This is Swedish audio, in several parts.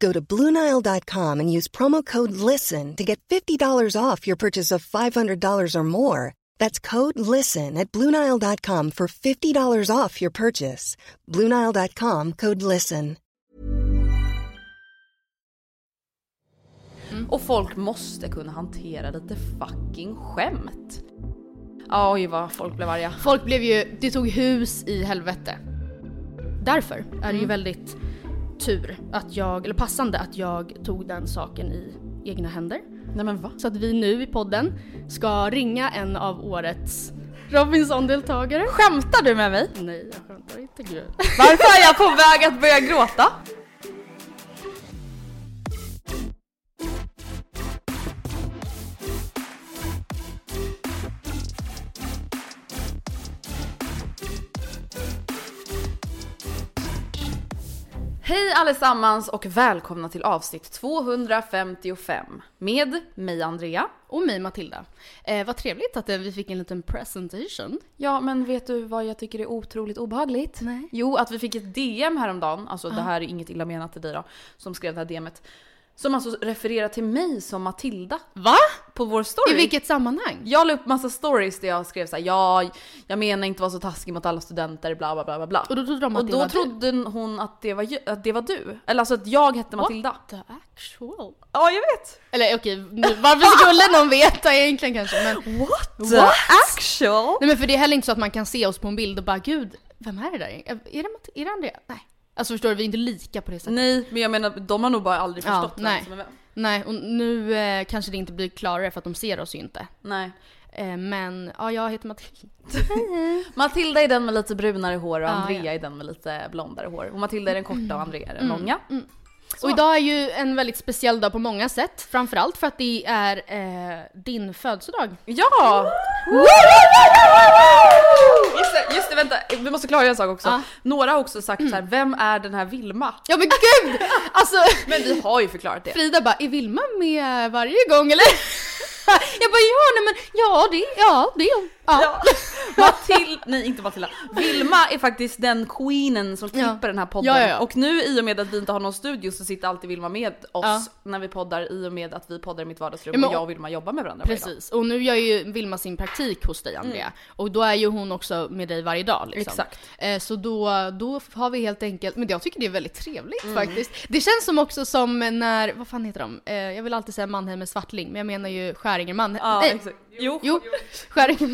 Go to Bluenile.com and use promo code LISTEN to get $50 off your purchase of $500 or more. That's code LISTEN at Bluenile.com for $50 off your purchase. Bluenile.com code LISTEN. Och folk måste kunna hantera lite fucking skämt. Oj vad folk blev arga. Folk blev ju, det tog hus i helvete. Därför är det Mm. ju väldigt tur att jag, eller passande att jag tog den saken i egna händer. Nej men va? Så att vi nu i podden ska ringa en av årets Robinson-deltagare. Skämtar du med mig? Nej, jag skämtar inte gud. Varför är jag på väg att börja gråta? Allesammans och välkomna till avsnitt 255 med mig Andrea. Och mig Matilda. Eh, vad trevligt att eh, vi fick en liten presentation. Ja men vet du vad jag tycker är otroligt obehagligt? Nej. Jo att vi fick ett DM häromdagen, alltså det här är inget illa menat till dig då, som skrev det här DMet. Som alltså refererar till mig som Matilda Va? på vår story. I vilket sammanhang? Jag la upp massa stories där jag skrev såhär, ja, jag menar inte vara så taskig mot alla studenter, bla bla bla bla. Och då trodde de att Och det då var trodde hon att det, var, att det var du. Eller alltså att jag hette Matilda. du. The actual. Ja jag vet! Eller okej, nu- varför skulle någon veta egentligen kanske? Men, What? What? actual? nej men för det är heller inte så att man kan se oss på en bild och bara gud, vem är det där? Är det, är det Andrea? Nej. Alltså förstår du, vi är inte lika på det sättet. Nej men jag menar de har nog bara aldrig Ja, förstått vem nej. som är vem. Nej, och nu eh, kanske det inte blir klarare för att de ser oss ju inte. Nej. Eh, men ja, jag heter Matilda. Matilda är den med lite brunare hår och Ja, Andrea ja. är den med lite blondare hår. Och Matilda är den korta och Andrea är den långa. Och idag är ju en väldigt speciell dag på många sätt. Framförallt för att det är eh, din födelsedag. Ja! Just måste klargöra en sak också. Ja. Några har också sagt så här: vem är den här Vilma? Ja men gud! Alltså Men vi har ju förklarat det. Frida bara, är Vilma med varje gång eller? jag bara, ja nej men ja det, ja det är hon. Ja. Matilda, nej inte Matilda. Vilma är faktiskt den queenen som klipper den här podden. Ja, ja. Och nu i och med att vi inte har någon studio så sitter alltid Vilma med oss när vi poddar i och med att vi poddar i mitt vardagsrum men- och jag och Vilma jobbar med varandra. Precis, och nu gör ju Vilma sin praktik hos dig Andrea. Och då är ju hon också med dig varje dag liksom. Exakt. Eh, så då, då har vi helt enkelt, men jag tycker det är väldigt trevligt Mm. faktiskt. Det känns som också som när, vad fan heter de? Eh, jag vill alltid säga Mannheimer Svartling, men jag menar ju Skäringer. Ja, Nej, exakt. Jo. Jo, Skäringer.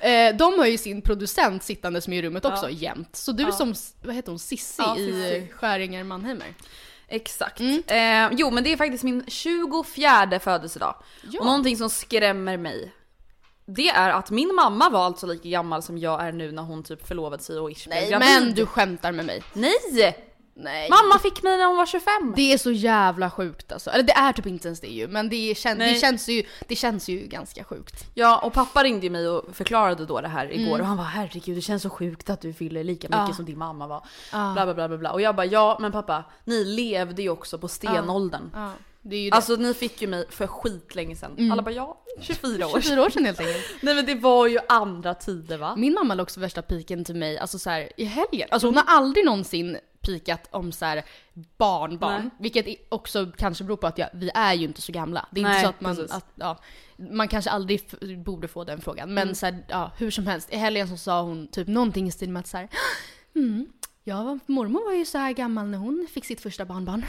Eh, de har ju sin producent sittandes med i rummet också jämt. Så du Ja. som, vad heter hon, Sissi Ja, i. Skäringer Mannheimer. Exakt. Mm. Eh, jo men det är faktiskt min 24 födelsedag. Ja. Och någonting som skrämmer mig. Det är att min mamma var alltså lika gammal som jag är nu när hon typ förlovade sig och ish blev Nej gravid. men du skämtar med mig. Nej! Nej. Mamma fick mig när hon var 25! Det är så jävla sjukt alltså. Eller det är typ inte ens det ju, men det, kän- det, känns, ju, det känns ju ganska sjukt. Ja och pappa ringde mig och förklarade då det här igår och han var herregud det känns så sjukt att du fyller lika mycket Mm. Ja. som din mamma var. Ja. Bla, bla bla bla bla och jag bara ja men pappa ni levde ju också på stenåldern. Ja. Alltså ni fick ju mig för skitlänge sedan. Alla bara ja, 24 år. 24 år sedan helt enkelt. Nej men det var ju andra tider va? Min mamma la också värsta piken till mig, alltså så här, i helgen. Alltså hon har aldrig någonsin pikat om så här barnbarn. Nej. Vilket också kanske beror på att jag, vi är ju inte så gamla. Det är Nej, inte så att man, att, ja, man kanske aldrig borde få den frågan. Men så här, ja, hur som helst. I helgen så sa hon typ någonting i stil med att så här, mm, ja, mormor var ju så här gammal när hon fick sitt första barnbarn.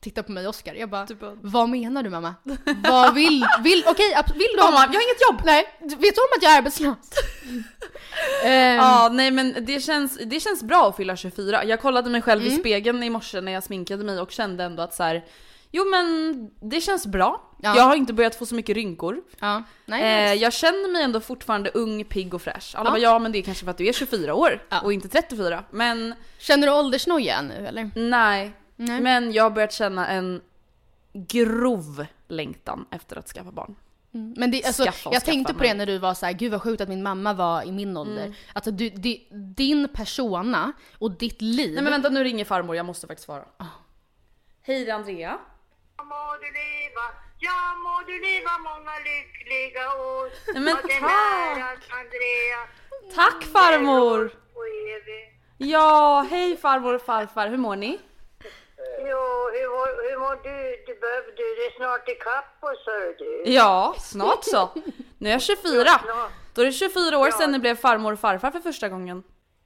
Titta på mig och Oscar. Jag bara, Typ vad menar du mamma? vad vill, vill, okej, ab- vill du Mamma, jag har inget jobb! Nej, vet du om att jag är arbetslös? Ehm, Ja, nej men det känns, det känns bra att fylla 24. Jag kollade mig själv Mm. i spegeln i morse när jag sminkade mig och kände ändå att så här. Jo men det känns bra. Ja. Jag har inte börjat få så mycket rynkor. Ja, nej, Eh, jag känner mig ändå fortfarande ung, pigg och fräsch. Alla Ja. bara ja men det är kanske för att du är 24 år Ja. och inte 34. Men Känner du åldersnoja nu eller? nej. Nej. Men jag har börjat känna en grov längtan efter att skaffa barn. Mm. Men det, alltså, Skaffa jag tänkte på det när du var så här, gud vad sjukt att min mamma var i min ålder. Mm. Alltså du, di, din persona och ditt liv. Nej men vänta nu ringer farmor, jag måste faktiskt svara. Hej det är Andrea. må du leva, ja må du leva många lyckliga år. Nej, men Och det tack. Andrea Tack farmor! Ja, hej farmor och farfar, hur mår ni? Jo, hur, mår- hur mår du? Du, bör, du är snart ikapp oss hör du. Ja, snart så. Nu är jag 24. Då är det 24 år sedan ni blev farmor och farfar för första gången.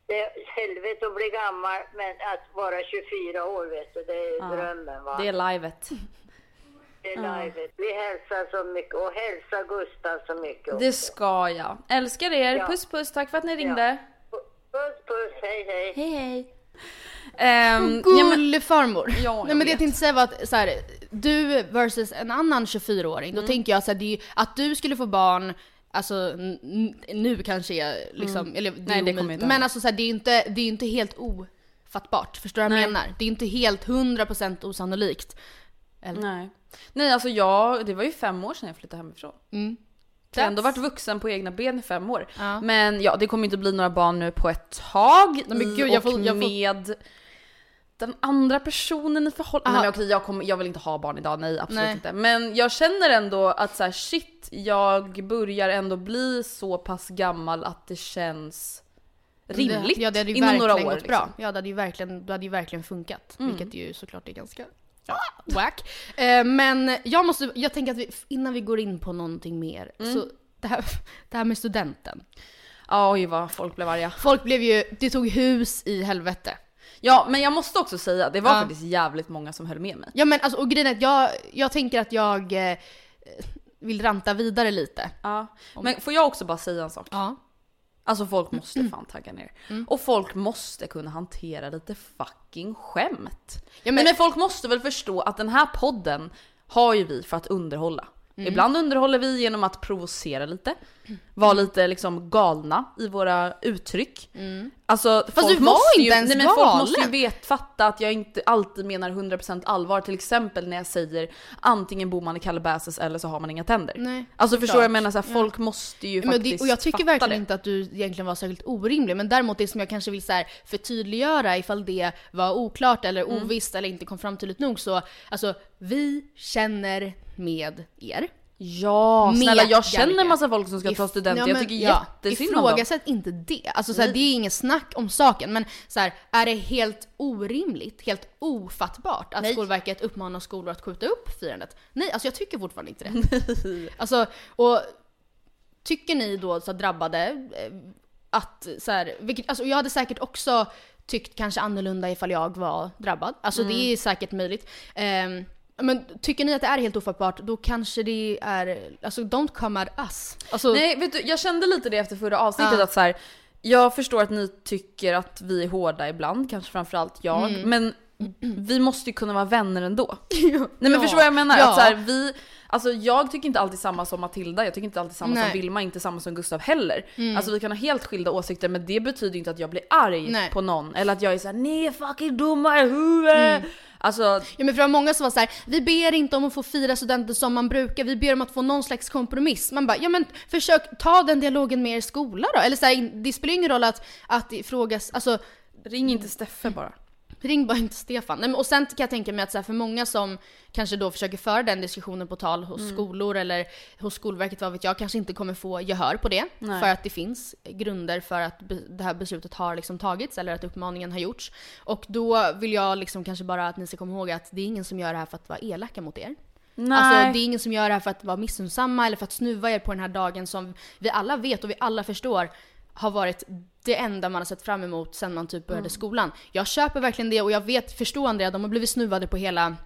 Det är helvete att bli gammal men att vara 24 år vet du, det är drömmen va. Det är livet. Det är livet. Vi hälsar så mycket och hälsa Gustav så mycket. Det ska jag. Älskar er, Ja. puss puss, tack för att ni ringde. Puss puss, hej hej. Hej hej. Ehm, ja, men. Ja, jag Nej men det jag tänkte säga var att så här, du versus en annan 24-åring, då Mm. tänker jag så här, det är, att du skulle få barn Alltså nu kanske liksom, eller det är Mm. Nej, det kommer inte Men alltså så här, det är ju inte, det är inte helt ofattbart. Förstår du vad jag menar? Det är inte helt 100% osannolikt. nej. Nej alltså jag, det var ju fem år sedan jag flyttade hemifrån. Mm. Jag har ändå varit vuxen på egna ben i fem år. Ja. Men ja, det kommer inte bli några barn nu på ett tag. Men gud, jag och får- jag får- med den andra personen i förhållandet. Nej men okej, jag, kommer, jag vill inte ha barn idag, nej absolut Nej. inte. Men jag känner ändå att så här, shit, jag börjar ändå bli så pass gammal att det känns rimligt Det, ja, det inom verkligen några år. gått bra. Liksom. Ja, det hade ju verkligen, det hade ju verkligen funkat. Mm. Vilket ju såklart är ganska ah, whack. Eh, men jag måste, jag tänker att vi, innan vi går in på någonting mer, Mm. så det här, det här med studenten. Ja, Oj vad folk blev arga. Folk blev ju, det tog hus i helvete. Ja men jag måste också säga, det var Ja. faktiskt jävligt många som höll med mig. Ja men alltså, och grejen är att jag, jag tänker att jag eh, vill ranta vidare lite. Ja. Men får jag också bara säga en sak? Ja. Alltså folk måste fan tagga ner. Och folk måste kunna hantera lite fucking skämt. Ja, men... men folk måste väl förstå att den här podden har ju vi för att underhålla. Mm. Ibland underhåller vi genom att provocera lite, vara lite liksom galna i våra uttryck. Alltså folk Mm. du var inte ju, ens nej, men folk måste ju vet, fatta att jag inte alltid menar 100% allvar. Till exempel när jag säger antingen bor man i Calabasas eller så har man inga tänder. Nej, alltså förstår vad jag menar? Så här, folk måste ju Men faktiskt det, och jag tycker verkligen det. inte att du egentligen var särskilt orimlig, men däremot det som jag kanske vill så här förtydliggöra ifall det var oklart eller Mm. ovisst eller inte kom fram tydligt nog så, alltså vi känner med er. Ja, snälla jag känner massa folk som ska ta If- student, ja, jag tycker ja, jättesynd om dem. Ifrågasätt inte det. Alltså, såhär, det är inget snack om saken, men såhär, är det helt orimligt, helt ofattbart att Nej. Skolverket uppmanar skolor att skjuta upp firandet? Nej, alltså jag tycker fortfarande inte det. alltså, och tycker ni då så drabbade eh, att så här, vilket, alltså jag hade säkert också tyckt kanske annorlunda ifall jag var drabbad. Alltså Mm. det är säkert möjligt. Ehm, men tycker ni att det är helt ofattbart, då kanske det är, alltså don't come at us. Alltså, Nej vet du, jag kände lite det efter förra avsnittet Ja. att så här, jag förstår att ni tycker att vi är hårda ibland, kanske framförallt jag, Mm. men vi måste ju kunna vara vänner ändå. Nej men förstår vad jag menar? Ja. Att så här, vi, alltså jag tycker inte alltid samma som Matilda, jag tycker inte alltid samma Nej. som Vilma, inte samma som Gustav heller. Alltså vi kan ha helt skilda åsikter men det betyder inte att jag blir arg Nej. på någon eller att jag är såhär ni är fucking dumma i huvudet. Alltså Ja men för det var många som var så här: vi ber inte om att få fira studenten som man brukar, vi ber om att få någon slags kompromiss. Man bara, ja men försök ta den dialogen med er skola då. Eller så här, det spelar ingen roll att, att ifrågas, alltså ring inte Steffe bara. Ring bara inte Stefan. Nej, men, och sen kan jag tänka mig att så här, för många som kanske då försöker föra den diskussionen på tal hos Mm. skolor eller hos Skolverket, vad vet jag, kanske inte kommer få gehör på det. Nej. För att det finns grunder för att det här beslutet har liksom tagits eller att uppmaningen har gjorts. Och då vill jag liksom kanske bara att ni ska komma ihåg att det är ingen som gör det här för att vara elaka mot er. Nej. Alltså det är ingen som gör det här för att vara missunnsamma eller för att snuva er på den här dagen som vi alla vet och vi alla förstår har varit det enda man har sett fram emot sen man typ började skolan. Jag köper verkligen det och jag vet, förstå Andrea, de har blivit snuvade på hela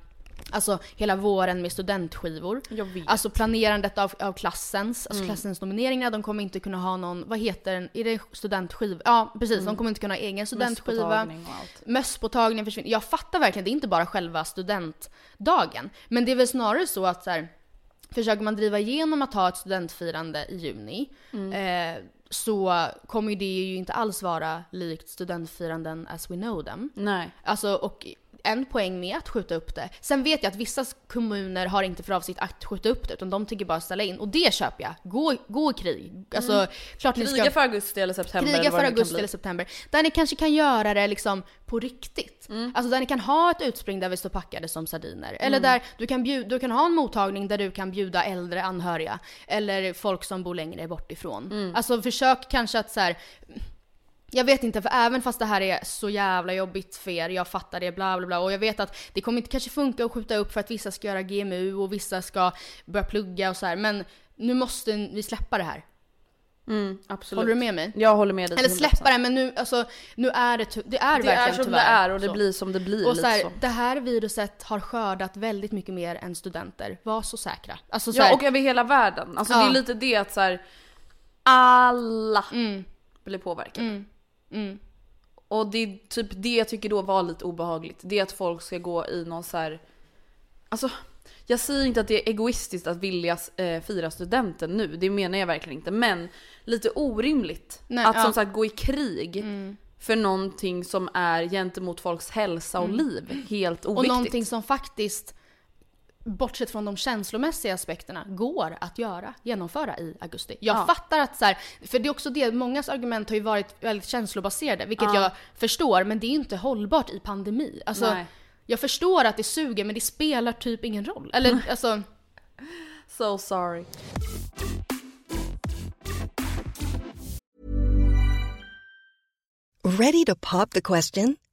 Alltså hela våren med studentskivor. Alltså planerandet av, av klassens, alltså klassens nomineringar, de kommer inte kunna ha någon, vad heter den, är det studentskiva? Ja precis, de kommer inte kunna ha egen studentskiva. Mösspåtagning och försvinner. Jag fattar verkligen, det är inte bara själva studentdagen. Men det är väl snarare så att så här, försöker man driva igenom att ha ett studentfirande i juni eh, så kommer det ju inte alls vara likt studentfiranden as we know them. Nej. Alltså och en poäng med att skjuta upp det. Sen vet jag att vissa kommuner har inte för avsikt att skjuta upp det utan de tänker bara ställa in. Och det köper jag. Gå, gå i krig. Alltså klart ni ska... Kriga för augusti eller september Kriga för augusti eller september. Där ni kanske kan göra det liksom på riktigt. Mm. Alltså där ni kan ha ett utspring där vi står packade som sardiner. Mm. Eller där du kan, bjuda, du kan ha en mottagning där du kan bjuda äldre anhöriga. Eller folk som bor längre bort ifrån. Mm. Alltså försök kanske att så här. Jag vet inte, för även fast det här är så jävla jobbigt för er, jag fattar det, bla bla bla. Och jag vet att det kommer inte kanske funka att skjuta upp för att vissa ska göra GMU och vissa ska börja plugga och så här. Men nu måste vi släppa det här. Mm, absolut. Håller du med mig? Jag håller med dig Eller släppa det, men nu, alltså, nu är det, det är Det verkligen är som tyvärr det är och det så. blir som det blir. Och så här, så. det här viruset har skördat väldigt mycket mer än studenter. Var så säkra. Alltså så här, Ja och över hela världen. Alltså Ja. det är lite det att så här, alla mm, blir påverkade. mm, mm. Och det är typ det jag tycker då var lite obehagligt. Det är att folk ska gå i någon så här. Alltså jag säger inte att det är egoistiskt att vilja eh, fira studenten nu, det menar jag verkligen inte. Men lite orimligt Nej, att ja. som sagt gå i krig Mm. för någonting som är gentemot folks hälsa och liv helt Och oviktigt. någonting som faktiskt, bortsett från de känslomässiga aspekterna, går att göra, genomföra i augusti. Jag Ja. fattar att så här, för det är också det, mångas argument har ju varit väldigt känslobaserade, vilket Ja. jag förstår, men det är inte hållbart i pandemi. Alltså, Nej. jag förstår att det suger, men det spelar typ ingen roll. Eller alltså, So sorry. Ready to pop the question?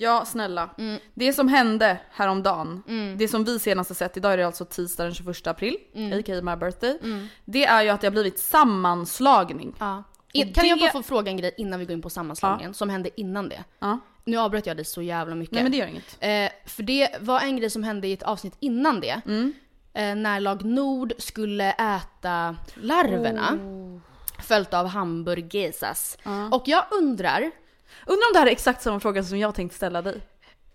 Ja, snälla. Mm. Det som hände häromdagen, det som vi senast har sett, idag är det alltså tisdag den 21 april, Mm. a.k.a. my birthday. Det är ju att det har blivit sammanslagning. Ja. Kan jag det- bara få fråga en grej innan vi går in på sammanslagningen som hände innan det? Ja. Nu avbröt jag dig så jävla mycket. Nej men det gör inget. Eh, för det var en grej som hände i ett avsnitt innan det. Mm. Eh, när lag Nord skulle äta larverna. Oh. Följt av hamburgesas. Och jag undrar, Undrar om det här är exakt samma fråga som jag tänkte ställa dig.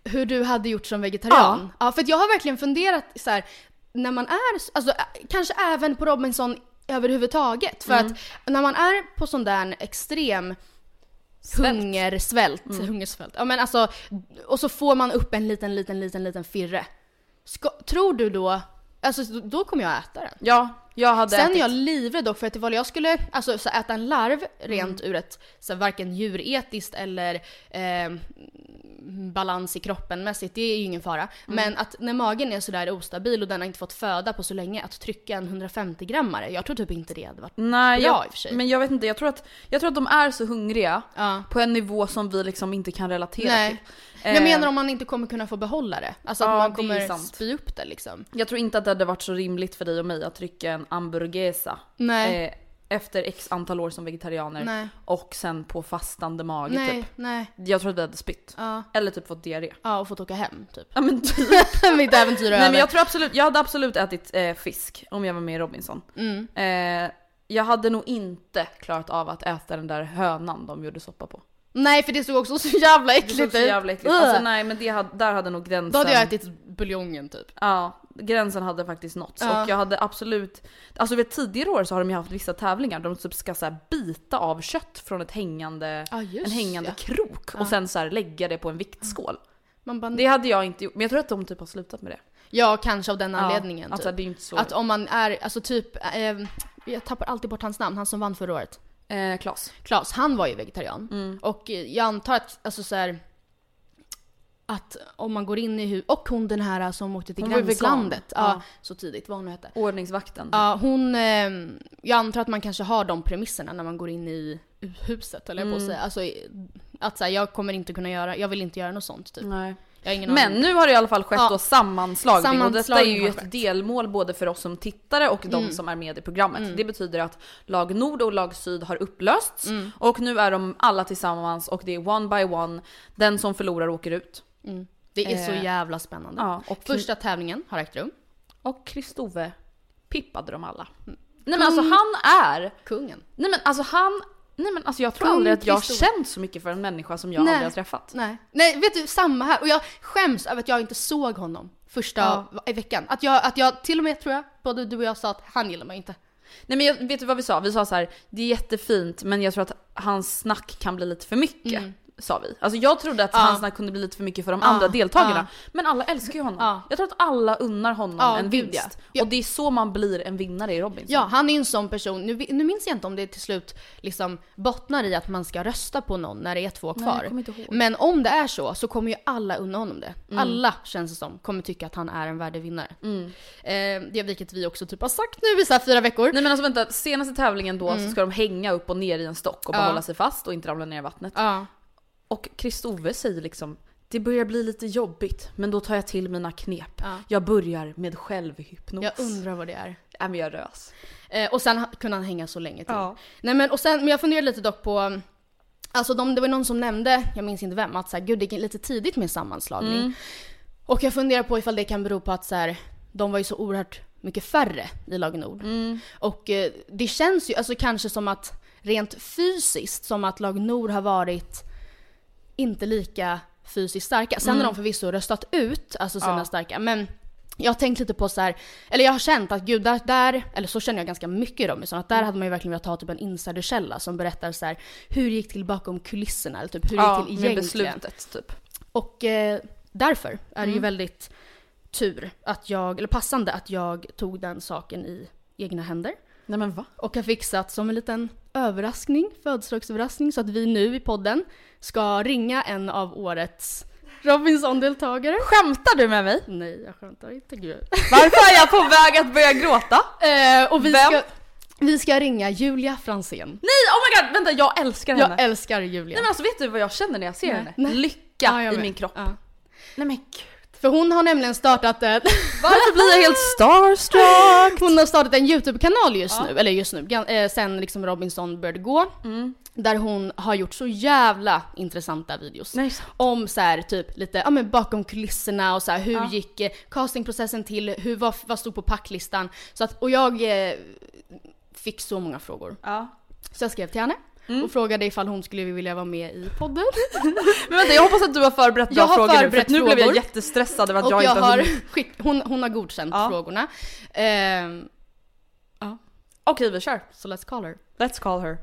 hur du hade gjort som vegetarian. Ja, för att jag har verkligen funderat så här, när man är, alltså kanske även på Robinson överhuvudtaget. För Mm. att när man är på sån där extrem Svält. hungersvält, Mm. hungersvält. Ja men alltså, och så får man upp en liten, liten, liten, liten firre. Ska, tror du då, alltså då kommer jag äta den. Ja, jag hade Sen ätit. jag livrädd dock för att ifall jag skulle alltså, så äta en larv rent Mm. ur ett så varken djuretiskt eller eh, balans i kroppen mässigt, det är ju ingen fara. Mm. Men att när magen är sådär ostabil och den har inte fått föda på så länge, att trycka en 150 grammare, jag tror typ inte det hade varit Nej, bra jag, i och för sig. men jag vet inte, jag tror, att, jag tror att de är så hungriga Ja. på en nivå som vi liksom inte kan relatera Nej. till. Jag Eh, menar om man inte kommer kunna få behålla det. Alltså att Ja, man kommer spy upp det liksom. Jag tror inte att det hade varit så rimligt för dig och mig att trycka en hamburgesa Nej. eh, efter x antal år som vegetarianer Nej. och sen på fastande mage Nej, typ. nej. Jag tror att vi hade spytt. Ja. Eller typ fått diarré. ja, och fått åka hem typ. Ja men typ. Mitt äventyr är Nej över. men jag tror absolut, jag hade absolut ätit eh, fisk om jag var med i Robinson. Mm. Eh, jag hade nog inte klarat av att äta den där hönan de gjorde soppa på. Nej för det såg också så jävla Det äckligt såg så ut. jävla äckligt Ugh. Alltså nej men det hade, där hade nog gränsen... Då hade jag ätit buljongen typ. Ja, gränsen hade faktiskt nåtts. Ja. Och jag hade absolut... Alltså vid tidigare år så har de ju haft vissa tävlingar där de typ ska så bita av kött från ett hängande, Ja, just en hängande ja. krok och sen så lägga det på en viktskål. Bara, Det hade jag inte gjort, men jag tror att de typ har slutat med det. Ja, kanske av den anledningen. Ja, alltså typ. det är ju inte så... Att om man är, alltså typ, eh, jag tappar alltid bort hans namn, han som vann förra året. Eh, Klas. Klas, han var ju vegetarian. Mm. Och eh, jag antar att, alltså så här, att om man går in i hus och hon den här som åkte till Hon gränslandet, ja, Ja. så tidigt, vad hon nu hette. Ordningsvakten. Ja, hon, eh, jag antar att man kanske har de premisserna när man går in i huset, eller jag på att Mm. säga. Alltså, att säga jag kommer inte kunna göra, jag vill inte göra något sånt typ. Nej. Men nu har det i alla fall skett Ja. då sammanslagning, och detta är Sammanslagning ju ett delmål både för oss som tittare och de Mm. som är med i programmet. Mm. Det betyder att lag Nord och lag Syd har upplösts Mm. och nu är de alla tillsammans och det är one by one. Den som förlorar åker ut. Mm. Det är så Eh, jävla spännande. Ja, och, Första tävlingen har ägt rum. och Kristove pippade dem alla. Nej men alltså han är, Kungen. nej men alltså han, nej men alltså jag tror Kung aldrig att jag har känt så mycket för en människa som jag Nej. aldrig har träffat. Nej. Nej, vet du, samma här. Och jag skäms över att jag inte såg honom första Ja. i veckan. Att jag, att jag till och med tror jag, både du och jag sa att han gillar mig inte. Nej men jag, vet du vad vi sa? Vi sa så här: det är jättefint men jag tror att hans snack kan bli lite för mycket. Mm. Sa vi. Alltså jag trodde att Ja. hans snack kunde bli lite för mycket för de Ja. andra deltagarna. Ja. Men alla älskar ju honom. Ja. Jag tror att alla unnar honom en vinst. Och det är så man blir en vinnare i Robinson. Ja, han är en sån person. Nu, nu minns jag inte om det till slut liksom bottnar i att man ska rösta på någon när det är två Nej, kvar. ihåg. Men om det är så, så kommer ju alla unna honom det. Mm. Alla, känns det som, kommer tycka att han är en värdig vinnare. Mm. Eh, det vilket vi också typ har sagt nu i så fyra veckor. Nej men alltså vänta, senaste tävlingen då Mm. så ska de hänga upp och ner i en stock och Ja. behålla sig fast och inte ramla ner i vattnet. Och Kristove säger liksom det börjar bli lite jobbigt men då tar jag till mina knep. Ja. Jag börjar med självhypnos. Jag undrar vad det är. Nej men jag rös. Eh, och sen kunde han hänga så länge till. Ja. Nej men och sen, men jag funderade lite dock på Alltså de, det var någon som nämnde, jag minns inte vem, att så här, gud det är lite tidigt med sammanslagning. Mm. Och jag funderar på ifall det kan bero på att så här, de var ju så oerhört mycket färre i lag Nord. Mm. Och eh, det känns ju alltså kanske som att rent fysiskt som att lag Nord har varit inte lika fysiskt starka. Sen har de förvisso röstat ut alltså sina Mm. Ja. starka men jag har tänkt lite på så här, eller jag har känt att gud där, där eller så känner jag ganska mycket i Robinson, att där Mm. hade man ju verkligen velat ha typ en insiderkälla som berättar så här, hur det gick till bakom kulisserna eller typ hur det Ja, gick till egentligen. beslutet typ. Och eh, därför är det ju Mm. väldigt tur att jag, eller passande att jag tog den saken i egna händer. Nej men va? Och har fixat som en liten överraskning, födelsedagsöverraskning, så att vi nu i podden ska ringa en av årets Robinson-deltagare. Skämtar du med mig? Nej, jag skämtar inte gud. Varför är jag på väg att börja gråta? Eh, och vi Vem? ska, vi ska ringa Julia Fransén. Nej oh my god, vänta jag älskar henne. Jag älskar Julia. Nej men alltså vet du vad jag känner när jag ser Nej, henne? nej. Lycka Ja, i min kropp. Ja. Nej men gud. För hon har nämligen startat en, Varför blir jag helt starstruck? hon har startat en YouTube-kanal just Ja. nu, eller just nu, eh, sen liksom Robinson började gå. Mm. Där hon har gjort så jävla intressanta videos. Nej. Om så här, typ lite, ja men bakom kulisserna och så här, hur Ja. gick eh, castingprocessen till, hur, vad, vad stod på packlistan? Så att, och jag eh, fick så många frågor. Ja. Så jag skrev till henne och frågade ifall hon skulle vilja vara med i podden. Men vänta jag hoppas att du har förberett bra Jag har frågor nu för förberett att nu blev jag jättestressad över att och jag, jag, inte har skick, hon, hon har godkänt Ja. frågorna. Ehm, Okej vi kör. så let's call her. Let's call her.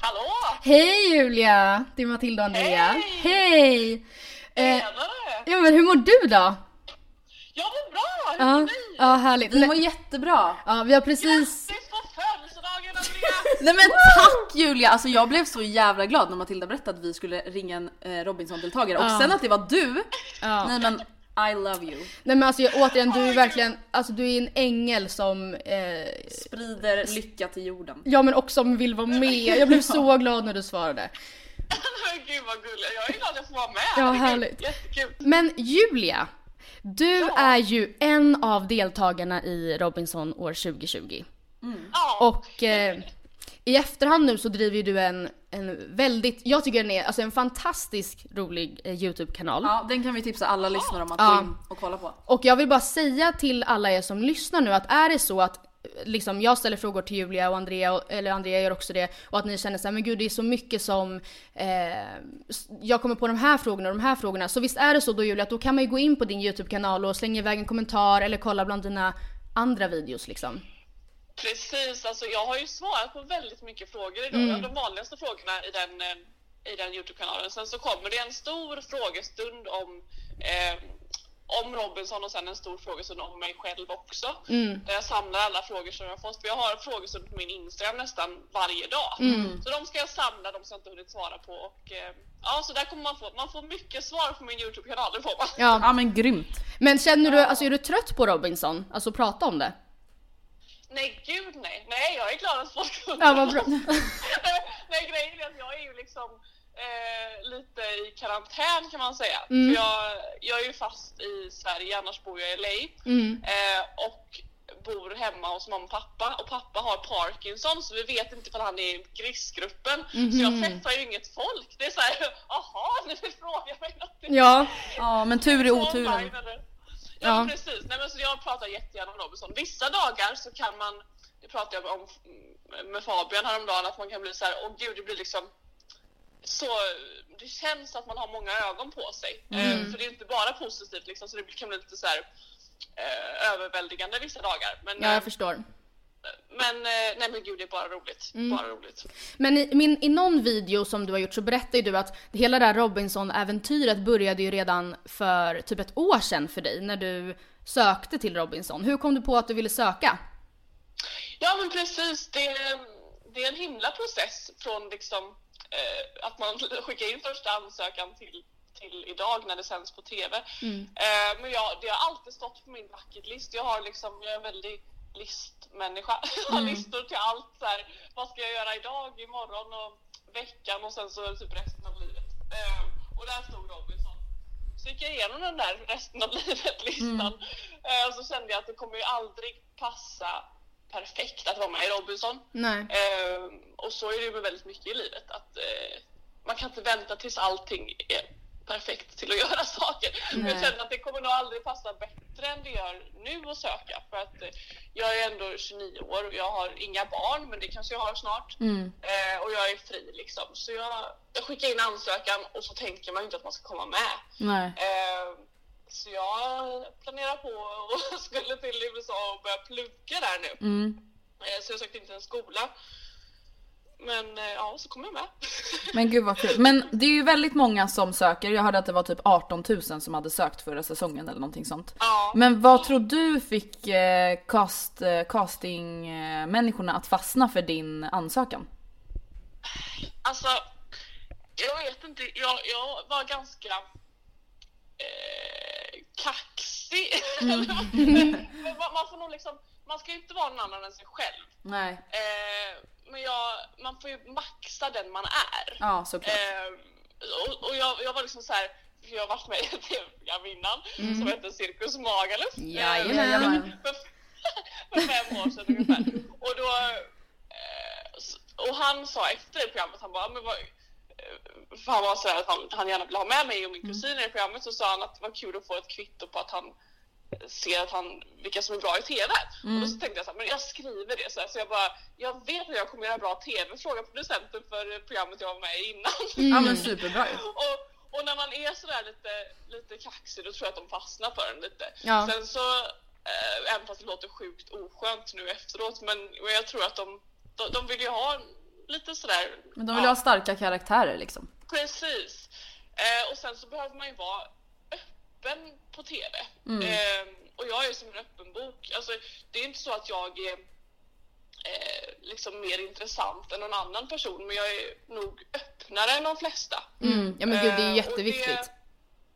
Hallå! Hej Julia! Det är Matilda och Andrea. Hej! Eh, Tjenare! ja men hur mår du då? Jag mår bra! Hur Ja, mår ni? ja härligt. Vi mår jättebra. Ja, vi har precis... Grattis! Nej men tack Julia! Alltså jag blev så jävla glad när Matilda berättade att vi skulle ringa en eh, Robinson-deltagare och Ja. sen att det var du. Ja. Nej men I love you. Nej men alltså jag, återigen, du är verkligen, alltså du är en ängel som, eh, Sprider lycka till jorden. ja men också som vill vara med. Jag blev så glad när du svarade. Men Gud vad gulligt, jag är glad att jag får vara med. Ja, härligt. Jättekul. Men Julia, du är ju en av deltagarna i Robinson år 2020. Ja, Och eh, i efterhand nu så driver ju du en, en väldigt, jag tycker den är alltså en fantastisk rolig eh, YouTube-kanal. Ja den kan vi tipsa alla lyssnare om att Ja. gå in och kolla på. Och jag vill bara säga till alla er som lyssnar nu att är det så att eh, liksom, jag ställer frågor till Julia och Andrea, och- eller Andrea gör också det, och att ni känner så här, men gud det är så mycket som eh, s- jag kommer på de här frågorna och de här frågorna. Så visst är det så då Julia, att då kan man ju gå in på din YouTube-kanal och slänga iväg en kommentar eller kolla bland dina andra videos liksom. Precis. Alltså jag har ju svarat på väldigt mycket frågor idag. Mm. De vanligaste frågorna i den, eh, i den Youtube-kanalen. Sen så kommer det en stor frågestund om eh, om Robinson och sen en stor frågestund om mig själv också. Mm. Där jag samlar alla frågor som jag har fått. För jag har en frågestund på min Instagram nästan varje dag. Mm. Så de ska jag samla, de som jag inte hunnit svara på. Och, eh, ja, så där kommer man få, man får mycket svar på min Youtube-kanal, det får man. Ja. Ja men grymt. Men känner du, alltså är du trött på Robinson? Alltså prata om det? Nej gud nej, nej jag är glad att folk Ja, vad bra. nej grejen är att jag är ju liksom eh, lite i karantän kan man säga. Mm. För jag, jag är ju fast i Sverige, annars bor jag i LA. Mm. Eh, och bor hemma hos mamma och pappa och pappa har Parkinson så vi vet inte ifall han är i riskgruppen. Så Mhm. jag träffar ju inget folk. Det är såhär, jaha ni vill fråga mig någonting. Ja. Ja men tur i oturen. Ja, Ja. precis. Nej, men så jag pratar jättegärna om Robinson. Vissa dagar så kan man, det pratade jag om med Fabian häromdagen, att man kan bli så här, åh gud det blir liksom så, det känns att man har många ögon på sig. Mm. Eh, för det är inte bara positivt liksom, så det kan bli lite så här eh, överväldigande vissa dagar. Men, Ja, eh, jag förstår. Men eh, nej men gud det är bara roligt. Mm. Bara roligt. Men i, min, i någon video som du har gjort så berättar ju du att hela det här Robinson-äventyret började ju redan för typ ett år sedan för dig när du sökte till Robinson. Hur kom du på att du ville söka? Ja men precis, det, det är en himla process från liksom eh, att man skickar in första ansökan till, till idag när det sänds på TV. Eh, men jag, det har alltid stått på min bucket list. Jag har liksom, jag är en väldig listmänniska. Jag har listor till allt så här, vad ska jag göra idag, imorgon och veckan och sen så typ resten av livet. Eh, och där stod Robinson. Så gick jag igenom den där resten av livet-listan eh, och så kände jag att det kommer ju aldrig passa perfekt att vara med i Robinson. Eh, och så är det ju med väldigt mycket i livet att eh, man kan inte vänta tills allting är perfekt till att göra saker. Men Jag känner att det kommer nog aldrig passa bättre än det gör nu att söka för att eh, jag är ändå 29 år och jag har inga barn men det kanske jag har snart. Eh, och jag är fri liksom. Så jag, jag skickar in ansökan och så tänker man inte att man ska komma med. Nej. Eh, så jag planerar på och skulle till USA och börja plugga där nu. Mm. Eh, Så jag sökte inte en skola. Men eh, ja, så kom jag med. Men gud vad kul. Men det är ju väldigt många som söker. Jag hörde att det var typ 18 000 som hade sökt förra säsongen eller någonting sånt. Ja. Men vad tror du fick eh, cast, eh, castingmänniskorna att fastna för din ansökan? Alltså, jag vet inte. Jag, jag var ganska eh, kaxig. Man, man får nog liksom, man ska ju inte vara någon annan än sig själv. Nej. Eh, men jag, man får ju maxa den man är. Ja såklart. Eh, och och jag, jag var liksom så här, för jag har varit med i ett tv-program innan som heter Cirkus Magaluf. Mm. Jajamän. Jajamän. för, för fem år sedan ungefär. Och då, eh, och han sa efter det programmet, han bara, men vad, eh, för han var så här att han, han gärna ville ha med mig och min kusin i det programmet så sa han att det var kul att få ett kvitto på att han ser att han, vilka som är bra i TV. Och då så tänkte jag så här, men jag skriver det så, här, så jag bara, jag vet att jag kommer göra bra TV, fråga producenten för programmet jag var med i innan. Ja men superbra och, och när man är sådär lite, lite kaxig då tror jag att de fastnar för den lite. Ja. Sen så, eh, även fast det låter sjukt oskönt nu efteråt, men, men jag tror att de, de, de vill ju ha lite sådär... Men de vill ha starka karaktärer liksom. Precis. Eh, och sen så behöver man ju vara öppen på TV. Eh, och jag är som en öppen bok. Alltså, det är inte så att jag är eh, liksom mer intressant än någon annan person, men jag är nog öppnare än de flesta. Mm. Ja men gud det är Eh, ju och jätteviktigt. Det,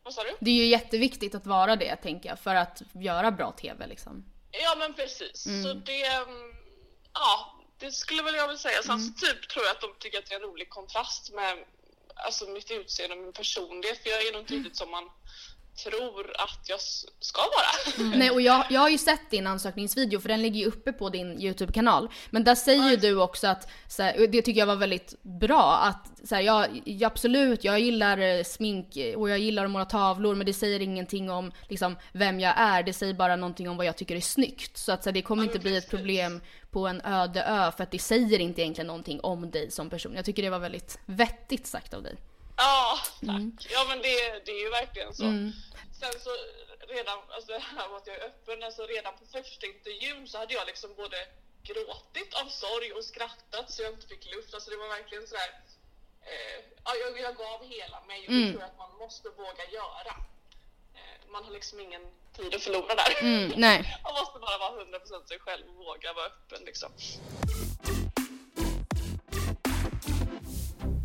vad sa du? Det är ju jätteviktigt att vara det tänker jag för att göra bra TV liksom. Ja men precis. Så det, mm, ja det skulle väl jag vilja säga. Sen så typ tror jag att de tycker att det är en rolig kontrast med alltså mitt utseende och min personlighet. För jag är nog inte riktigt som man tror att jag ska vara. Nej och jag, jag har ju sett din ansökningsvideo för den ligger ju uppe på din YouTube-kanal. Men där säger ju du också att, så här, det tycker jag var väldigt bra, att så här, jag, jag, absolut jag gillar eh, smink och jag gillar att måla tavlor men det säger ingenting om liksom, vem jag är, det säger bara någonting om vad jag tycker är snyggt. Så att så här, det kommer inte bli ett problem på en öde ö för att det säger inte egentligen någonting om dig som person. Jag tycker det var väldigt vettigt sagt av dig. Ja, tack. Ja men det, det är ju verkligen så. Sen så redan, alltså det här med att jag är öppen, alltså redan på första intervjun så hade jag liksom både gråtit av sorg och skrattat så jag inte fick luft. Alltså det var verkligen sådär, eh, ja, jag, jag gav hela mig och det tror jag att man måste våga göra. Eh, man har liksom ingen tid att förlora där. Mm, nej. Man måste bara vara 100% sig själv och våga vara öppen liksom.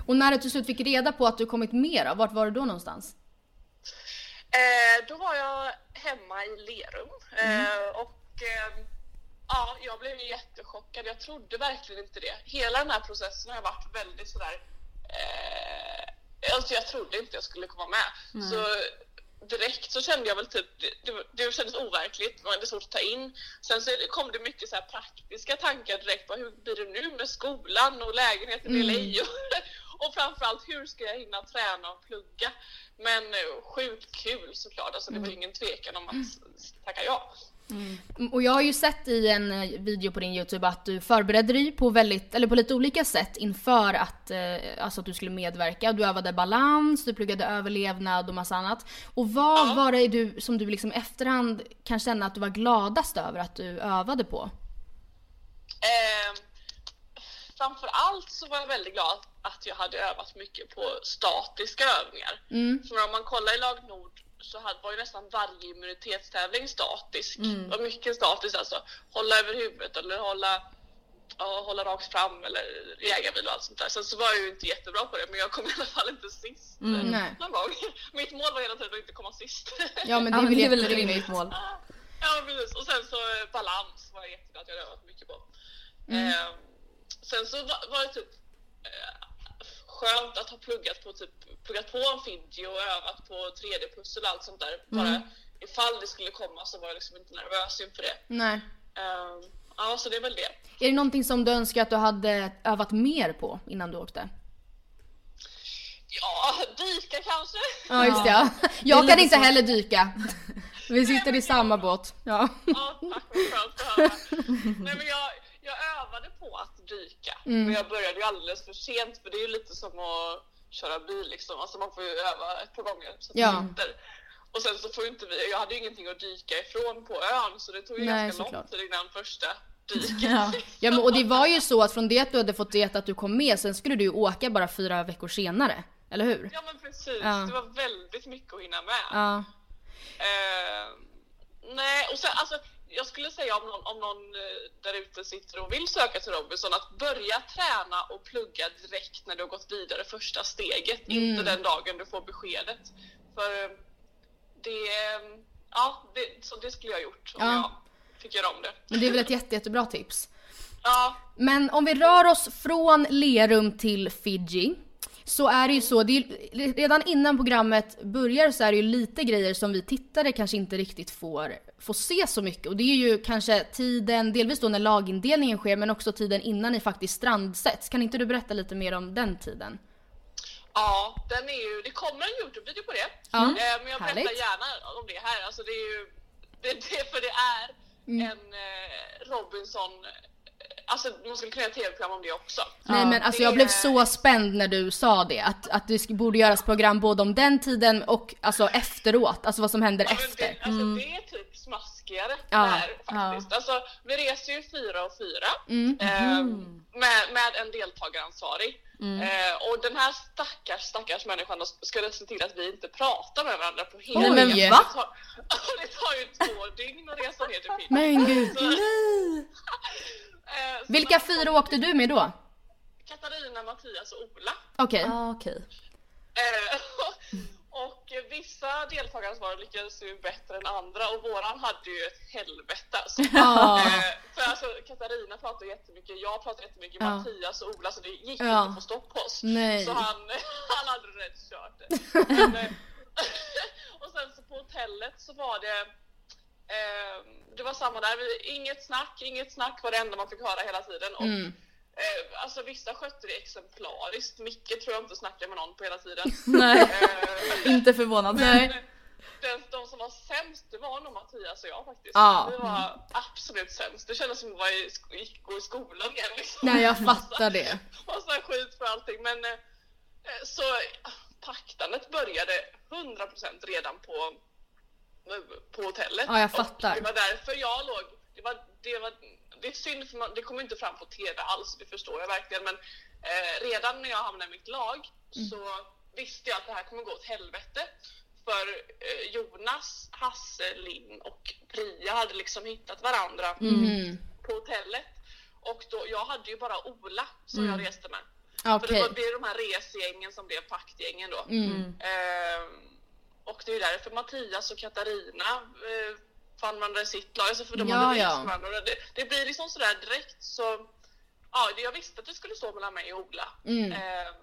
Och när du till slut fick reda på att du kommit med då, vart var du då någonstans? Eh, då var jag hemma i Lerum eh, och eh, ja, jag blev jättechockad. Jag trodde verkligen inte det. Hela den här processen har varit väldigt sådär... Eh, alltså jag trodde inte jag skulle komma med. Så direkt så kände jag väl typ, det, det, kändes overkligt, det var svårt att ta in. Sen så kom det mycket så här praktiska tankar direkt på hur blir det nu med skolan och lägenheten i LA och, framförallt hur ska jag hinna träna och plugga. Men eh, sjukt kul såklart, alltså det var ingen tvekan om att tacka ja. Mm, Och jag har ju sett i en eh, video på din YouTube att du förberedde dig på väldigt, eller på lite olika sätt inför att, eh, alltså att du skulle medverka. Du övade balans, du pluggade överlevnad och massa annat. Och vad var det du, som du liksom efterhand kan känna att du var gladast över att du övade på? Eh, framför allt så var jag väldigt glad att jag hade övat mycket på statiska övningar. För om man kollar i lag Nord så var ju nästan varje immunitetstävling statisk. Det var mycket statiskt alltså. Hålla över huvudet eller hålla, ja, hålla rakt fram eller jägarbil och allt sånt där. Sen så var jag ju inte jättebra på det men jag kom i alla fall inte sist eh, Nej. någon gång. Mitt mål var hela tiden att inte komma sist. Ja men det Ja, är väl är väl ett rimligt mål. Ja precis, och sen så balans var jag jätteglad att jag hade övat mycket på. Eh, sen så var, var det typ eh, skönt att ha pluggat på, typ, pluggat på en Fidji och övat på 3D-pussel och allt sånt där. Bara ifall det skulle komma så var jag liksom inte nervös inför det. Nej. Eh, ja, så det är väl det. Är det någonting som du önskar att du hade övat mer på innan du åkte? Ja, dyka kanske? Ja just det, ja. Jag kan inte heller dyka. Vi sitter i samma båt. Ja. Ja, tack vad skönt att höra. Nej men jag, jag övade på att dyka. Men jag började ju alldeles för sent för det är ju lite som att köra bil liksom. Alltså man får ju öva ett par gånger så att Ja. det sitter. Och sen så får ju inte vi, jag hade ju ingenting att dyka ifrån på ön så det tog ju Nej, ganska lång såklart. tid innan första dyket. Ja. Ja men och det var ju så att från det att du hade fått veta att du kom med, sen skulle du ju åka bara fyra veckor senare. Eller hur? Ja men precis, Ja. det var väldigt mycket att hinna med. Ja. Eh, nej, och sen alltså jag skulle säga om någon, om någon eh, där ute sitter och vill söka till Robinson att börja träna och plugga direkt när du har gått vidare första steget, inte den dagen du får beskedet. För eh, det, ja, det, så det skulle jag ha gjort om Ja. jag fick göra om det. Men det är väl ett jätte, jättebra tips. Ja, Men om vi rör oss från Lerum till Fiji. Så är det ju så, det ju, redan innan programmet börjar så är det ju lite grejer som vi tittare kanske inte riktigt får, får se så mycket. Och det är ju kanske tiden, delvis då när lagindelningen sker, men också tiden innan ni faktiskt strandsätts. Kan inte du berätta lite mer om den tiden? Ja, den är ju, det kommer en Youtube-video på det. Ja, Eh, men jag berättar härligt. gärna om det här. Alltså det är ju Det, det, för det är en eh, Robinson, alltså man skulle kunna göra tv-program om det också. Nej men alltså jag blev så spänd när du sa det, att, att det borde göras program både om den tiden och alltså efteråt, alltså vad som händer Ja, efter. Det, alltså det är typ smaskigare Ja, där faktiskt. Alltså vi reser ju fyra och fyra Mm. eh, med, med en deltagaransvarig. Eh, och den här stackars stackars människan skulle se till att vi inte pratar med varandra på hela Nej, men resan. va? Det tar, det tar ju två dygn att resa ner till Finland. Men gud. Så, eh, så Vilka fyra åkte du med då? Katarina, Mattias och Ola. Okej. Ah, okej. Eh, och vissa deltagaransvariga lyckades ju bättre än andra och våran hade ju ett helvete alltså. Ja. Eh, för alltså Katarina pratade jättemycket, jag pratade jättemycket, Ja. Mattias och Ola så det gick Ja. inte att få stopp på oss. Nej. Så han, han hade rätt kört. Men, eh, och sen så på hotellet så var det eh, det var samma där, inget snack, inget snack var det enda man fick höra hela tiden. Och, Mm. Eh, alltså vissa skötte det exemplariskt, Micke tror jag inte snackade med någon på hela tiden. Nej, Eh, inte förvånad. men den, de som var sämst, det var nog Mattias och jag faktiskt. Ja. Vi var absolut sämst. Det kändes som att vara i, sk- gick, gå i skolan igen. Liksom. Nej jag fattar det. Massa skit för allting. Men eh, eh, så ah, paktandet började 100% redan på, eh, på hotellet. Ja, jag Och fattar. det var därför jag låg. Det var, det var det är synd för man, det kommer inte fram på TV alls, det förstår jag verkligen. Men eh, redan när jag hamnade i mitt lag Mm. så visste jag att det här kommer gå åt helvete. För eh, Jonas, Hasse, Linn och Priya hade liksom hittat varandra Mhm. på hotellet. Och då, jag hade ju bara Ola som jag reste med. För det Mm. Okej. var det är de här resgängen som blev paktgängen då. Mm. Ehm, och det är därför Mattias och Katarina eh, varandra i sitt lag. Alltså för de Ja, hade ja. varandra. Det, det blir liksom sådär direkt så... Ja, jag visste att det skulle stå mellan mig och Ola. Mm. Ehm,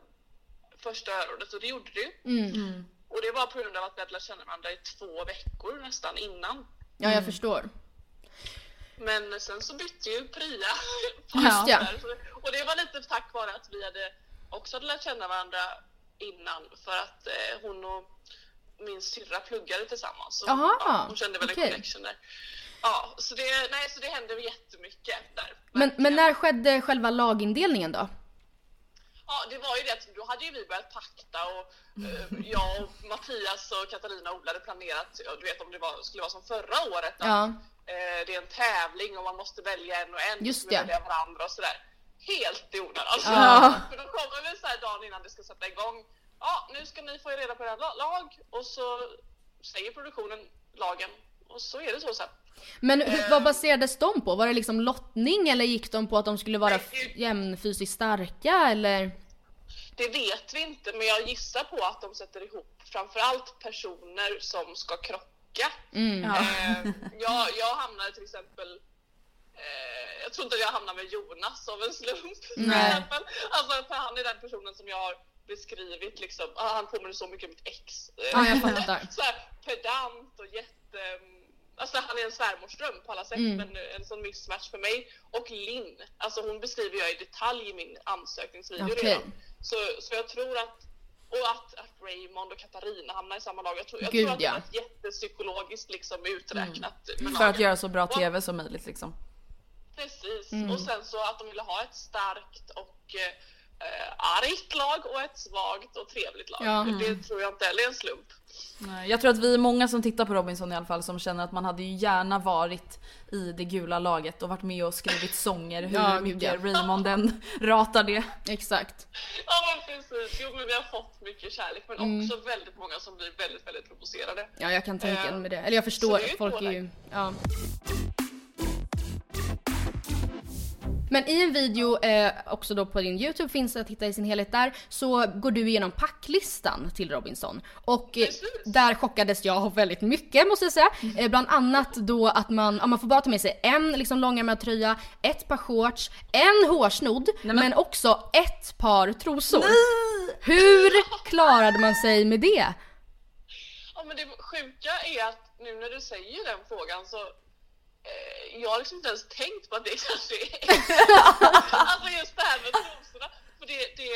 första örådet och det gjorde det ju. Mm. Och det var på grund av att vi hade lärt känna varandra i två veckor nästan innan. Ja jag förstår. Men sen så bytte ju Priya Just ja. Och det var lite tack vare att vi hade också hade lärt känna varandra innan för att eh, hon och min syrra pluggade tillsammans. Så, Jaha, ja, hon kände väl en okej. connection där. Ja, så det, nej, så det hände jättemycket där. Men, men när skedde själva lagindelningen då? Ja, det var ju det att då hade ju vi börjat pakta och eh, jag och Mattias och Katarina och Ola hade planerat, du vet om det var, skulle vara som förra året, att Ja. eh, det är en tävling och man måste välja en och en, Just det. välja varandra och sådär. Helt i onödan alltså. Ja. För då kommer vi så här dagen innan det ska sätta igång, ja nu ska ni få reda på era la- lag och så säger produktionen lagen och så är det så sen. Men hur, vad baserades de på? Var det liksom lottning eller gick de på att de skulle vara Nej, det- jämnfysiskt starka eller? Det vet vi inte, men jag gissar på att de sätter ihop framförallt personer som ska krocka. Mm. Eh, jag, jag hamnade till exempel eh, jag tror inte jag hamnade med Jonas av en slump. Nej. Alltså, för han är den personen som jag har beskrivit liksom, ah, han påminner så mycket om mitt ex. Eh, Ja, jag fattar. så här, pedant och jätte... Alltså han är en svärmorsdröm på alla sätt Mm. men en sån mismatch för mig. Och Linn, alltså hon beskriver jag i detalj i min ansökningsvideo Okej. redan. Så, så jag tror att och att, att Raymond och Katarina hamnar i samma lag. Jag tror, jag Gud, tror att ja. det var jättepsykologiskt liksom uträknat. med För att göra så bra TV som möjligt liksom. Precis. Mm. Och sen så att de ville ha ett starkt och eh, argt lag och ett svagt och trevligt lag. Ja. Det tror jag inte heller är en slump. Nej, Jag tror att vi är många som tittar på Robinson i alla fall som känner att man hade ju gärna varit i det gula laget och varit med och skrivit sånger hur Ja, mycket ja. Raymond än ratar det. Exakt. Ja men precis. Jo men vi har fått mycket kärlek men Mm. också väldigt många som blir väldigt, väldigt provocerade. Ja jag kan tänka Eh, mig det. Eller jag förstår, folk är ju... Ja. Men i en video, eh, också då på din YouTube, finns att hitta i sin helhet där, så går du igenom packlistan till Robinson. Och eh, där chockades jag väldigt mycket måste jag säga. Eh, bland annat då att man, ja, man får bara ta med sig en liksom långärmad tröja, ett par shorts, en hårsnodd, men... också ett par trosor. Hur klarade man sig med det? Ja men det sjuka är att nu när du säger den frågan så jag har liksom inte ens tänkt på att det kanske är Alltså just det här med trosorna. För det, det,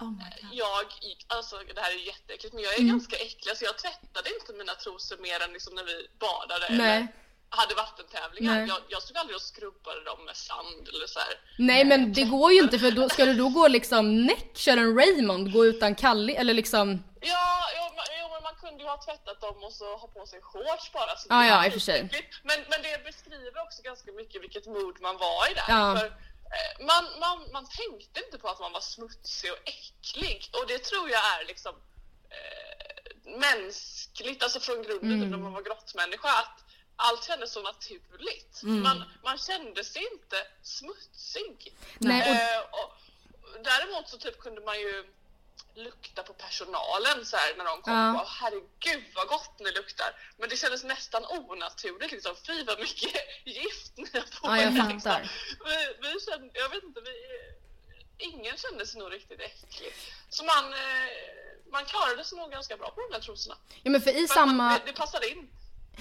Oh jag, alltså det här är jätteäckligt men jag är Mm. ganska äcklig så jag tvättade inte mina trosor mer än liksom när vi badade Nej. eller hade vattentävlingar. Nej. Jag, jag stod aldrig och skrubbade dem med sand eller så här. Nej men det går ju inte för då ska du då gå liksom näck, köra en Raymond, gå utan kalli eller liksom Ja, men, jo, men kunde ju ha tvättat dem och så ha på sig shorts bara. Så det ja, i och för sig. Men, men det beskriver också ganska mycket vilket mood man var i där. Ja. För, eh, man, man, man tänkte inte på att man var smutsig och äcklig och det tror jag är liksom eh, mänskligt, alltså från grunden Mm. när man var grottmänniska. Att allt kändes så naturligt. Man, man kände sig inte smutsig. Nej, och- Eh, och, däremot så typ kunde man ju lukta på personalen så här när de kom Ja. bara herregud vad gott ni luktar. Men det kändes nästan onaturligt liksom. Fy vad mycket gift ni har på Ja, jag er, fattar. Liksom. Vi, vi kände, jag vet inte, vi, ingen kände sig nog riktigt äcklig. Så man, eh, man klarade sig nog ganska bra på de där trosorna. Ja men för i För samma, man, det, det passade in.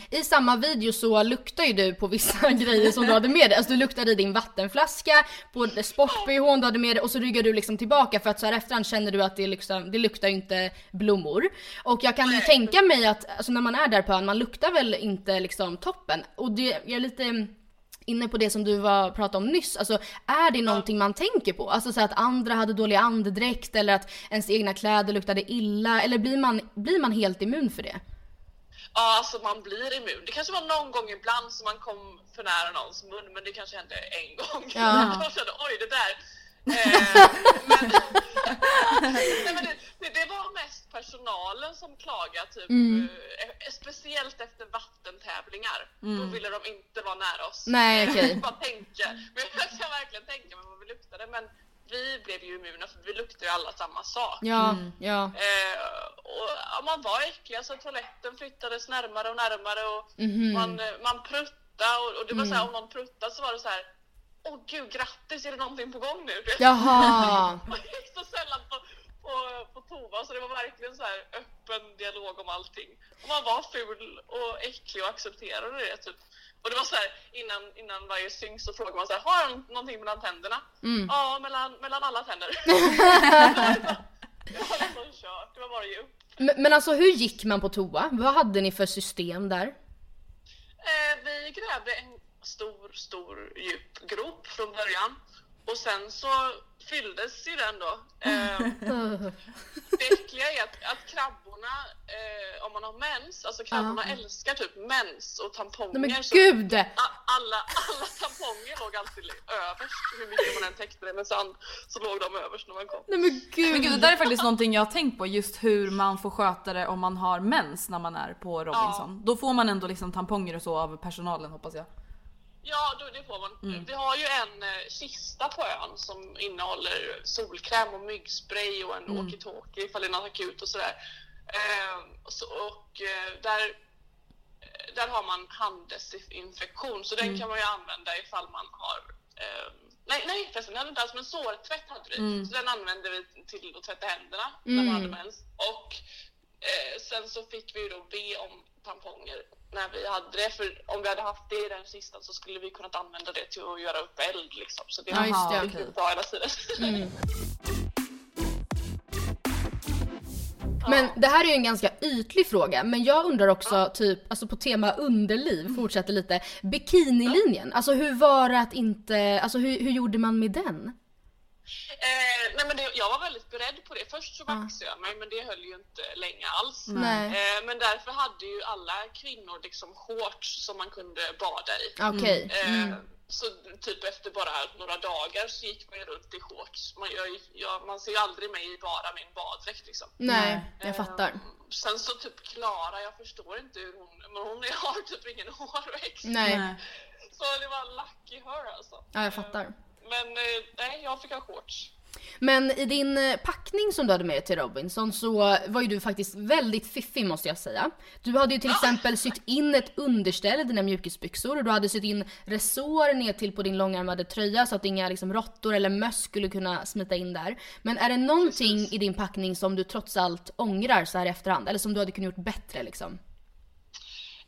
I samma video så luktar ju du på vissa grejer som du hade med dig. Alltså du luktade i din vattenflaska, på sport-bhn du hade med dig och så ryggar du liksom tillbaka för att så här efterhand känner du att det, liksom, det luktar ju inte blommor. Och jag kan ju tänka mig att alltså när man är där på ön, man luktar väl inte liksom toppen. Och det, jag är lite inne på det som du var, pratade om nyss. Alltså är det någonting man tänker på? Alltså så att andra hade dålig andedräkt eller att ens egna kläder luktade illa. Eller blir man, blir man helt immun för det? Ja, alltså man blir immun. Det kanske var någon gång ibland som man kom för nära någons mun, men det kanske hände en gång. Ja. Jag kände oj det där. Eh, men nej, men det, det, var mest personalen som klagade, typ, eh, speciellt efter vattentävlingar. Då ville de inte vara nära oss. Nej, okej. Jag bara tänka. Men jag kan verkligen tänka mig vad vi luktade. Men vi blev ju immuna för vi luktade ju alla samma sak. Ja, ja. Eh, och ja, man var äcklig, så toaletten flyttades närmare och närmare och Mhm. man, man pruttade och, och det var så Mm. här, om någon pruttade så var det så här Åh gud grattis, är det någonting på gång nu? Jaha. Man gick så sällan på, på, på toa så det var verkligen så här öppen dialog om allting. Och man var ful och äcklig och accepterade det typ. Och det var så här innan, innan varje synk så frågade man så här, har du någonting mellan tänderna? Mm. Ja, mellan, mellan alla tänder. det var liksom kört, det var bara upp. Men, men alltså hur gick man på toa? Vad hade ni för system där? Eh, vi grävde en stor, stor djup grop från början och sen så fylldes ju den då. Eh, det äckliga är att, att krabborna, eh, om man har mens, alltså krabborna älskar typ mens och tamponger. Nej men gud! alla, alla tamponger låg alltid överst, hur mycket man än täckte det med sand så låg de överst när man kom. Nej men gud! Men gud, det där är faktiskt någonting jag har tänkt på, just hur man får sköta det om man har mens när man är på Robinson. Då får man ändå liksom tamponger och så av personalen hoppas jag. Ja, det får man. Vi har ju en eh, kista på ön som innehåller solkräm och myggspray och en walkie-talkie ifall det är något akut och sådär. Eh, så, och eh, där, eh, där har man handdesinfektion så den kan man ju använda ifall man har eh, Nej, nej förresten, det hade inte alls, men sårtvätt hade vi. Så den använde vi till att tvätta händerna när man hade mens. Och eh, sen så fick vi ju då be om tamponger när vi hade det. För om vi hade haft det i den kistan så skulle vi kunnat använda det till att göra upp eld liksom. Så det Ja, just det, var okej. bra hela tiden. Men det här är ju en ganska ytlig fråga, men jag undrar också typ, alltså på tema underliv, fortsätter lite. Bikinilinjen, alltså hur var det att inte, alltså hur, hur gjorde man med den? Eh, nej men det, jag var väldigt beredd på det. Först så vaxade jag mig men det höll ju inte länge alls. Eh, men därför hade ju alla kvinnor liksom shorts som man kunde bada i. Okej. Eh, Så typ efter bara några dagar så gick man ju runt i shorts. Man, jag, jag, man ser ju aldrig mig i bara min baddräkt liksom. Nej, jag fattar. Eh, Sen så typ Klara, jag förstår inte hur hon, men hon har typ ingen hårväxt. Nej, Nej. Så det var lucky her alltså. ja jag fattar. Men eh, nej, jag fick ha shorts. Men i din eh, packning som du hade med dig till Robinson så var ju du faktiskt väldigt fiffig måste jag säga. Du hade ju till exempel sytt in ett underställ i dina mjukisbyxor och du hade sytt in resår ner till på din långärmade tröja så att inga liksom, råttor eller möss skulle kunna smita in där. Men är det någonting i din packning som du trots allt ångrar så här i efterhand? Eller som du hade kunnat gjort bättre liksom?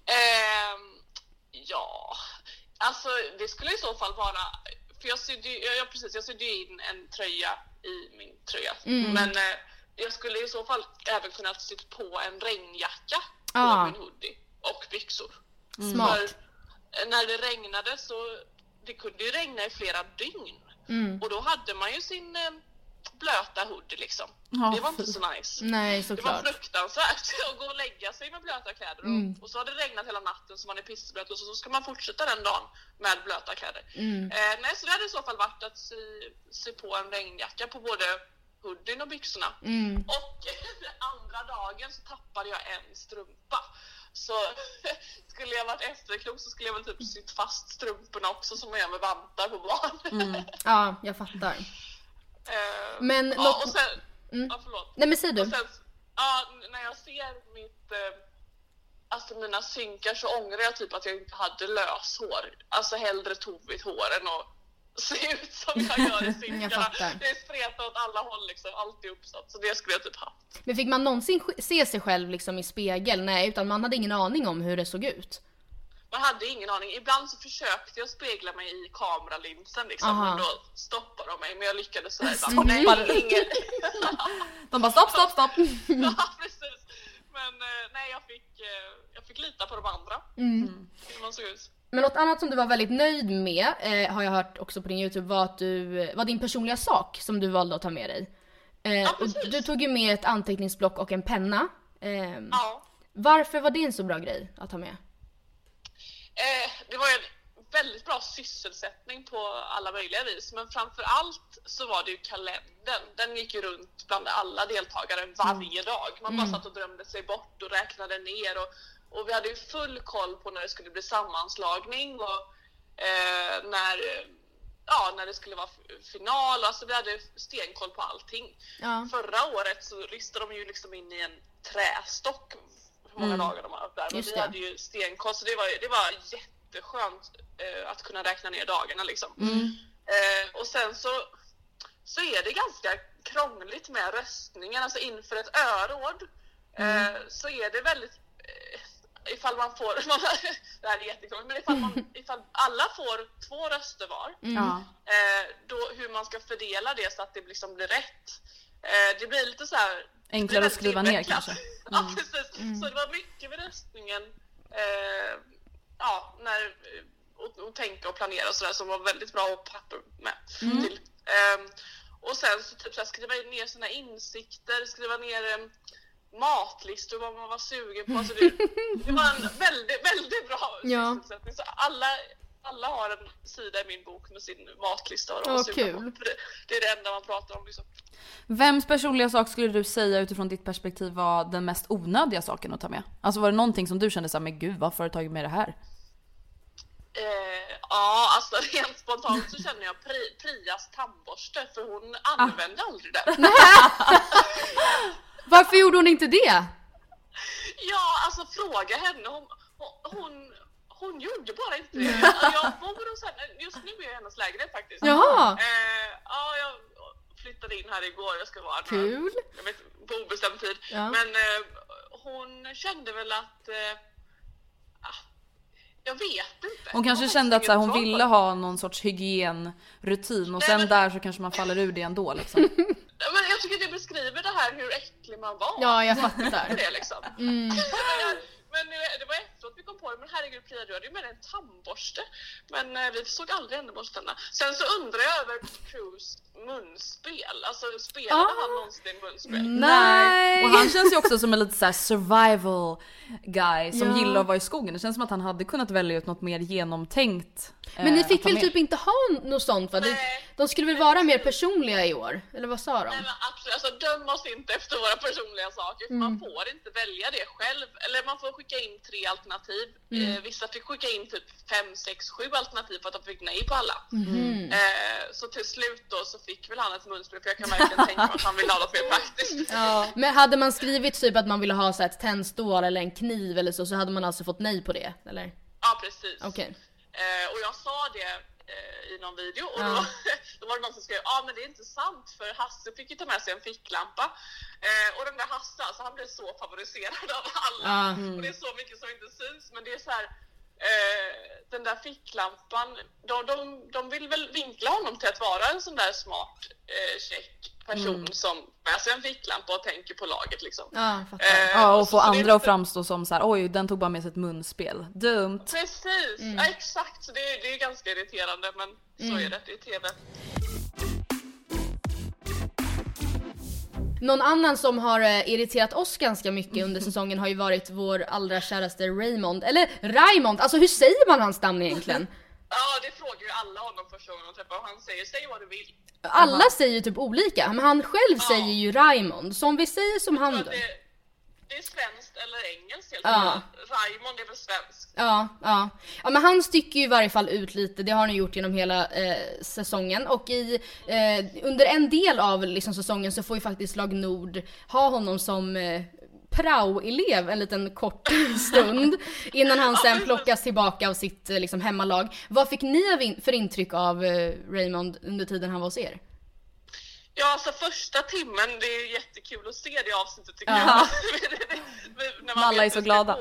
Ehm, ja, alltså det skulle i så fall vara, för jag sydde, ju- ja, ja, precis, jag sydde in en tröja i min tröja. Mm. Men eh, jag skulle i så fall även kunna sytt på en regnjacka på Ah. min hoodie och byxor. Smart. För när det regnade så det kunde ju regna i flera dygn. Mm. Och då hade man ju sin eh, blöta hoodie liksom. Ja, det var inte så nice. Nej, Det var såklart. fruktansvärt att gå och lägga sig med blöta kläder och, Mm. och så har det regnat hela natten så man är pissblöt och så, så ska man fortsätta den dagen med blöta kläder. Mm. Eh, nej, så det hade i så fall varit att sy, sy på en regnjacka på både hoodien och byxorna. Mm. Och andra dagen så tappade jag en strumpa. Så skulle jag varit efterklok så skulle jag väl typ sytt fast strumporna också som man gör med vantar på barn. Ja, jag fattar. Eh, Men ja, något- och sen, Mm. ja, förlåt. Nej men säg du. Sen, ja, när jag ser mitt, eh, alltså mina synkar så ångrar jag typ att jag inte hade löshår. Alltså hellre tovigt hår än att se ut som jag gör i synkarna. det är spretat åt alla håll liksom, alltid uppsatt. Så det skulle jag typ haft. Men fick man någonsin se sig själv liksom i spegel? Nej, utan man hade ingen aning om hur det såg ut. Man hade ingen aning. Ibland så försökte jag spegla mig i kameralinsen liksom, men då stoppade de mig. Men jag lyckades sådär. Stoppade Nej, ingen... De bara stopp, stopp, stopp. ja, precis. Men eh, nej, jag fick, eh, jag fick lita på de andra. Mm. Hur man såg ut. Men något annat som du var väldigt nöjd med, eh, har jag hört också på din YouTube, var att du, var din personliga sak som du valde att ta med dig. Eh, precis. du tog ju med ett anteckningsblock och en penna. Eh, Ja. Varför var det en så bra grej att ta med? Eh, det var en väldigt bra sysselsättning på alla möjliga vis, men framför allt så var det ju kalendern. Den gick ju runt bland alla deltagare varje dag. Man bara satt och drömde sig bort och räknade ner och, och vi hade ju full koll på när det skulle bli sammanslagning och eh, när, ja, när det skulle vara final. Alltså vi hade stenkoll på allting. Ja. Förra året så ristade de ju liksom in i en trästock många dagar de har haft där. Men Just vi det. hade ju stenkoll så det var, det var jätteskönt eh, att kunna räkna ner dagarna liksom. Eh, och sen så, så är det ganska krångligt med röstningen, alltså inför ett öråd eh, så är det väldigt eh, ifall man får, det här är jättekrångligt, men ifall, man, ifall alla får två röster var Ja. eh, då hur man ska fördela det så att det liksom blir rätt. Eh, det blir lite så här. Enklare att skriva ner kanske. ja precis. Så det var mycket med röstningen eh, ja, när, och, och tänka och planera och sådär som var väldigt bra att papper med till. Ehm, och sen så typ så här, skriva ner sina insikter, skriva ner um, matlistor, vad man var sugen på. Alltså det, det var en väldigt, väldigt bra Ja. Så alla, alla har en sida i min bok med sin matlista och vad sugna kul. på. Det, det är det enda man pratar om liksom. Vems personliga sak skulle du säga utifrån ditt perspektiv var den mest onödiga saken att ta med? Alltså var det någonting som du kände såhär, men gud varför har du tagit med det här? Eh, ja, alltså rent spontant så känner jag Pri, Prias tandborste för hon använde aldrig den. Varför gjorde hon inte det? Ja, alltså fråga henne. Hon, hon, hon, hon gjorde bara inte det. Alltså, Jag bor hos henne, just nu är jag i hennes lägenhet faktiskt. Jaha. Eh, ja, jag flyttade in här igår. Jag ska vara här Kul. Jag vet, på obestämd tid. Ja. Men eh, hon kände väl att... Eh, ah, jag vet inte. Hon kanske har kände att så här, hon ville ha någon sorts hygienrutin och Nej, sen men- där så kanske man faller ur det ändå liksom. Men jag tycker det beskriver det här hur äcklig man var. Ja, jag fattar. det liksom. Mm. Men eh, det var kom på det, men herregud Pia du hade ju med dig en tandborste. Men eh, vi såg aldrig henne borsta tänderna. Sen så undrar jag över Cruz munspel. Alltså spelade Ah. han någonsin munspel? Nej! Och han känns ju också som en lite såhär survival guy som Ja. gillar att vara i skogen. Det känns som att han hade kunnat välja ut något mer genomtänkt. Men ni eh, fick väl med. typ inte ha något sånt va? De, Nej. de skulle väl vara mer personliga i år? Eller vad sa de? Nej men absolut, alltså döm oss inte efter våra personliga saker. för Mm. Man får inte välja det själv. Eller man får skicka in tre alternativ. Mm. Eh, vissa fick skicka in typ fem, sex, sju alternativ för att de fick nej på alla. Mhm. Eh, så till slut då så fick väl han ett munspel för jag kan verkligen tänka mig att han ville ha något mer praktiskt. Men hade man skrivit typ att man ville ha så ett tändstål eller en kniv eller så, så hade man alltså fått nej på det? Eller? Ja precis. Okej. Eh, och jag sa det i någon video och då, då var det någon som skrev ja ah, men det är inte sant för Hasse fick ju ta med sig en ficklampa. Eh, och den där Hasse alltså han blev så favoriserad av alla. Ja. Och det är så mycket som inte syns men det är så här eh, den där ficklampan, de, de, de vill väl vinkla honom till att vara en sån där smart, eh, check person Mm. som bär sig en ficklampa och tänker på laget liksom. Ja. Eh, Ja, och få andra att framstå som så här: oj den tog bara med sig ett munspel. Dumt. Precis, Mm. ja, exakt. Så det, är- det är ganska irriterande men så är det, det är TV. Någon annan som har eh, irriterat oss ganska mycket under säsongen har ju varit vår allra käraste Raymond. Eller Raymond, alltså hur säger man hans namn egentligen? Ja, det frågar ju alla honom första gången de träffar och han säger säg vad du vill. Alla säger ju typ olika, men han själv säger ju Raymond. Så om vi säger som han då. det, det är svenskt eller engelskt helt Ja. Raymond är väl svenskt. Ja, ja. ja, men han sticker ju i varje fall ut lite, det har han gjort genom hela eh, säsongen. Och i, eh, under en del av liksom, säsongen så får ju faktiskt lag Nord ha honom som eh, prao-elev en liten kort stund innan han sen plockas tillbaka av sitt eh, liksom, hemmalag. Vad fick ni för intryck av eh, Raymond under tiden han var hos er? Ja, alltså första timmen, det är jättekul att se det avsnittet tycker Ja. jag. När Alla vet är så det glada.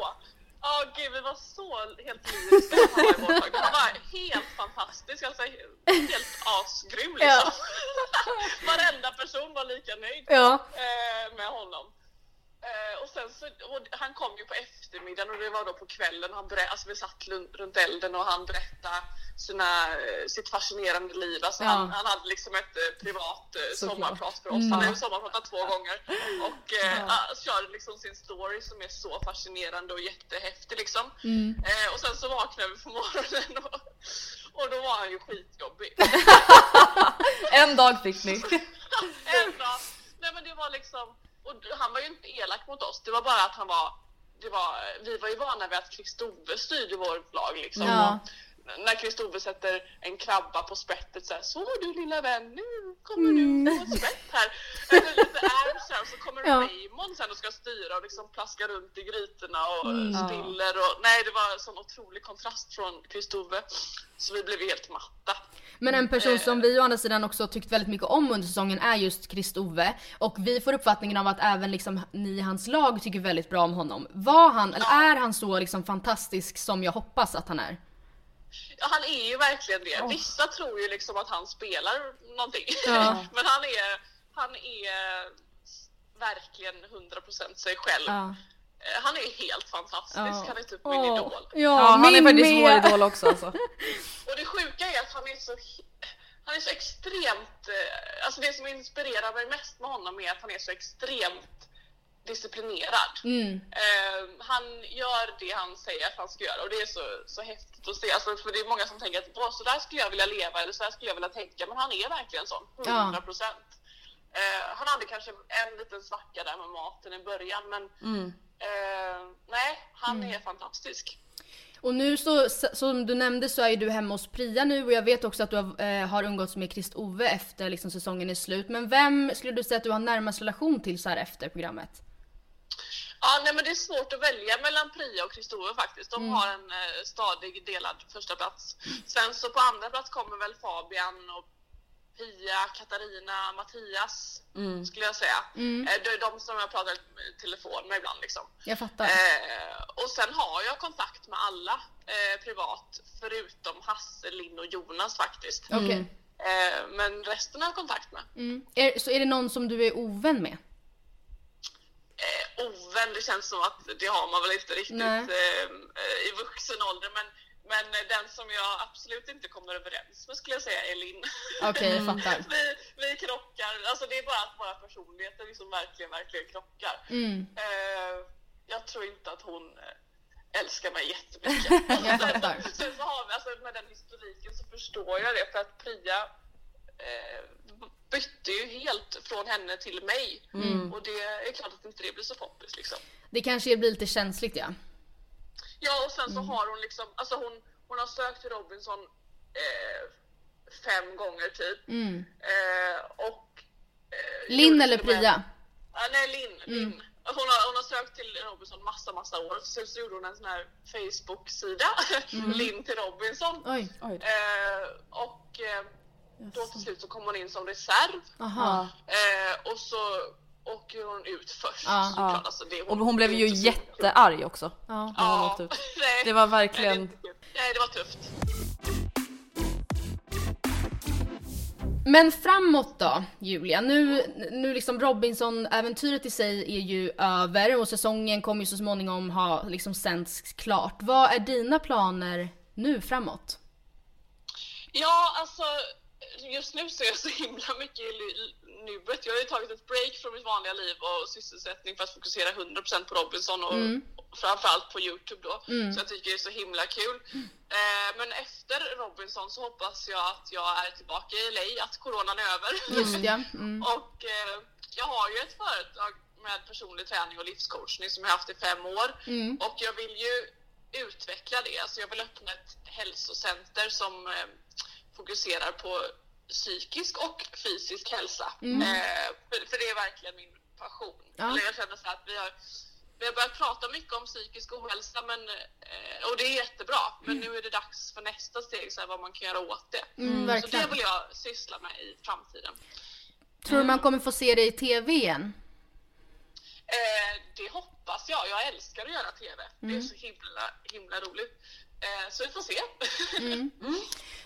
Ja, gud vi var så helt lyriska han var helt fantastisk, alltså helt asgrym liksom. Varenda person var lika nöjd Ja. eh, med honom. Eh, och sen så, och han kom ju på eftermiddagen och det var då på kvällen han berätt, alltså vi satt runt elden och han berättade sina, eh, sitt fascinerande liv. Alltså Ja. han, han hade liksom ett eh, privat eh, sommarprat för oss. Han har ju sommarpratat två gånger och eh, ah, körde liksom sin story som är så fascinerande och jättehäftig liksom. Eh, och sen så vaknade vi på morgonen och, och då var han ju skitjobbig. En dag fick ni. en dag. Nej men det var liksom, och han var ju inte elak mot oss, det var bara att han var, det var vi var ju vana vid att Kristove styrde vårt lag liksom. Ja. När Kristove sätter en krabba på sprättet såhär, så du lilla vän, nu kommer du få ett sprätt här. Eller lite och så kommer Ja. Raymond sen och ska styra och liksom plaska runt i grytorna och spiller och nej det var en sån otrolig kontrast från Kristove. Så vi blev helt matta. Men en person som vi å andra sidan också tyckt väldigt mycket om under säsongen är just Kristove. Och vi får uppfattningen av att även liksom ni i hans lag tycker väldigt bra om honom. Var han, eller är han så liksom fantastisk som jag hoppas att han är? Ja, han är ju verkligen det. Vissa tror ju liksom att han spelar någonting. Ja. Men han är, han är verkligen 100% sig själv. Ja. Eh, Han är helt fantastisk. Ja. Han är typ min idol. Ja, han är faktiskt med. vår idol också alltså. Och det sjuka är att han är så han är så extremt, eh, alltså det som inspirerar mig mest med honom är att han är så extremt disciplinerad. Mm. Eh, han gör det han säger att han ska göra och det är så, så häftigt att se. Alltså, för det är många som tänker att "Åh, så där skulle jag vilja leva eller så där skulle jag vilja tänka. Men han är verkligen sån, 100 procent. Eh, han hade kanske en liten svacka där med maten i början men eh, nej, han är fantastisk. Och nu så, som du nämnde så är du hemma hos Priya nu och jag vet också att du har, eh, har umgåtts med Krist-Ove efter liksom säsongen är slut. Men vem skulle du säga att du har närmast relation till så här efter programmet? Ja, nej, men det är svårt att välja mellan Priya och Kristove faktiskt. De har en eh, stadig delad första plats. Sen så på andra plats kommer väl Fabian och Pia, Katarina, Mattias skulle jag säga. Eh, det är de som jag pratar i telefon med ibland liksom. Jag fattar. Eh, och sen har jag kontakt med alla eh, privat förutom Hasse, Linn och Jonas faktiskt. Eh, men resten har jag kontakt med. Mm. Är, så är det någon som du är ovän med? Eh, ovän, det känns som att det har man väl inte riktigt eh, eh, i vuxen ålder. Men, men den som jag absolut inte kommer överens med skulle jag säga är Linn. Okej, jag fattar. vi, vi krockar, alltså det är bara att våra personligheter liksom verkligen, verkligen krockar. Mm. Eh, jag tror inte att hon eh, älskar mig jättemycket. Jag fattar. Sen så har vi, alltså med den historiken så förstår jag det för att Priya eh, bytte ju helt från henne till mig. Mm. Och det är klart att inte det blir så poppis liksom. Det kanske blir lite känsligt ja. Ja och sen så har hon liksom, alltså hon, hon har sökt till Robinson eh, fem gånger typ. Mm. Eh, och... Eh, Linn eller och med-? Ja, nej, Linn. Linn. Hon, har, hon har sökt till Robinson massa, massa år. Sen så gjorde hon en sån här Facebook-sida, Linn till Robinson. Oj. Oj. Eh, och då till slut så kom hon in som reserv. Aha. Eh, och så åker hon ut först Ja. såklart. Alltså, det, Och hon blev det ju jättearg också. Ja. hon åkte ut. nej, Det var nej, verkligen... det inte kul. Nej, det var tufft. Men framåt då, Julia. Nu, nu liksom Robinson-äventyret i sig är ju över och säsongen kommer ju så småningom ha liksom sänds klart. Vad är dina planer nu framåt? Ja, alltså just nu så är jag så himla mycket i nuet. Jag har ju tagit ett break från mitt vanliga liv och sysselsättning för att fokusera 100% på Robinson och framförallt på Youtube då. Så jag tycker det är så himla kul. Eh, men efter Robinson så hoppas jag att jag är tillbaka i LA, att coronan är över. Just ja. Mm. Och eh, jag har ju ett företag med personlig träning och livscoachning som jag haft i fem år. Och jag vill ju utveckla det. Alltså jag vill öppna ett hälsocenter som eh, fokuserar på psykisk och fysisk hälsa. Eh, för, för det är verkligen min passion. Ja. Eller jag känner så här att vi har, vi har börjat prata mycket om psykisk ohälsa men, eh, och det är jättebra. Men nu är det dags för nästa steg, så här, vad man kan göra åt det. Mm, så verkligen. det vill jag syssla med i framtiden. Tror du man kommer få se dig i TV igen? Eh, det hoppas jag. Jag älskar att göra TV. Det är Mm. så himla, himla roligt. Eh, så vi får se. Mm.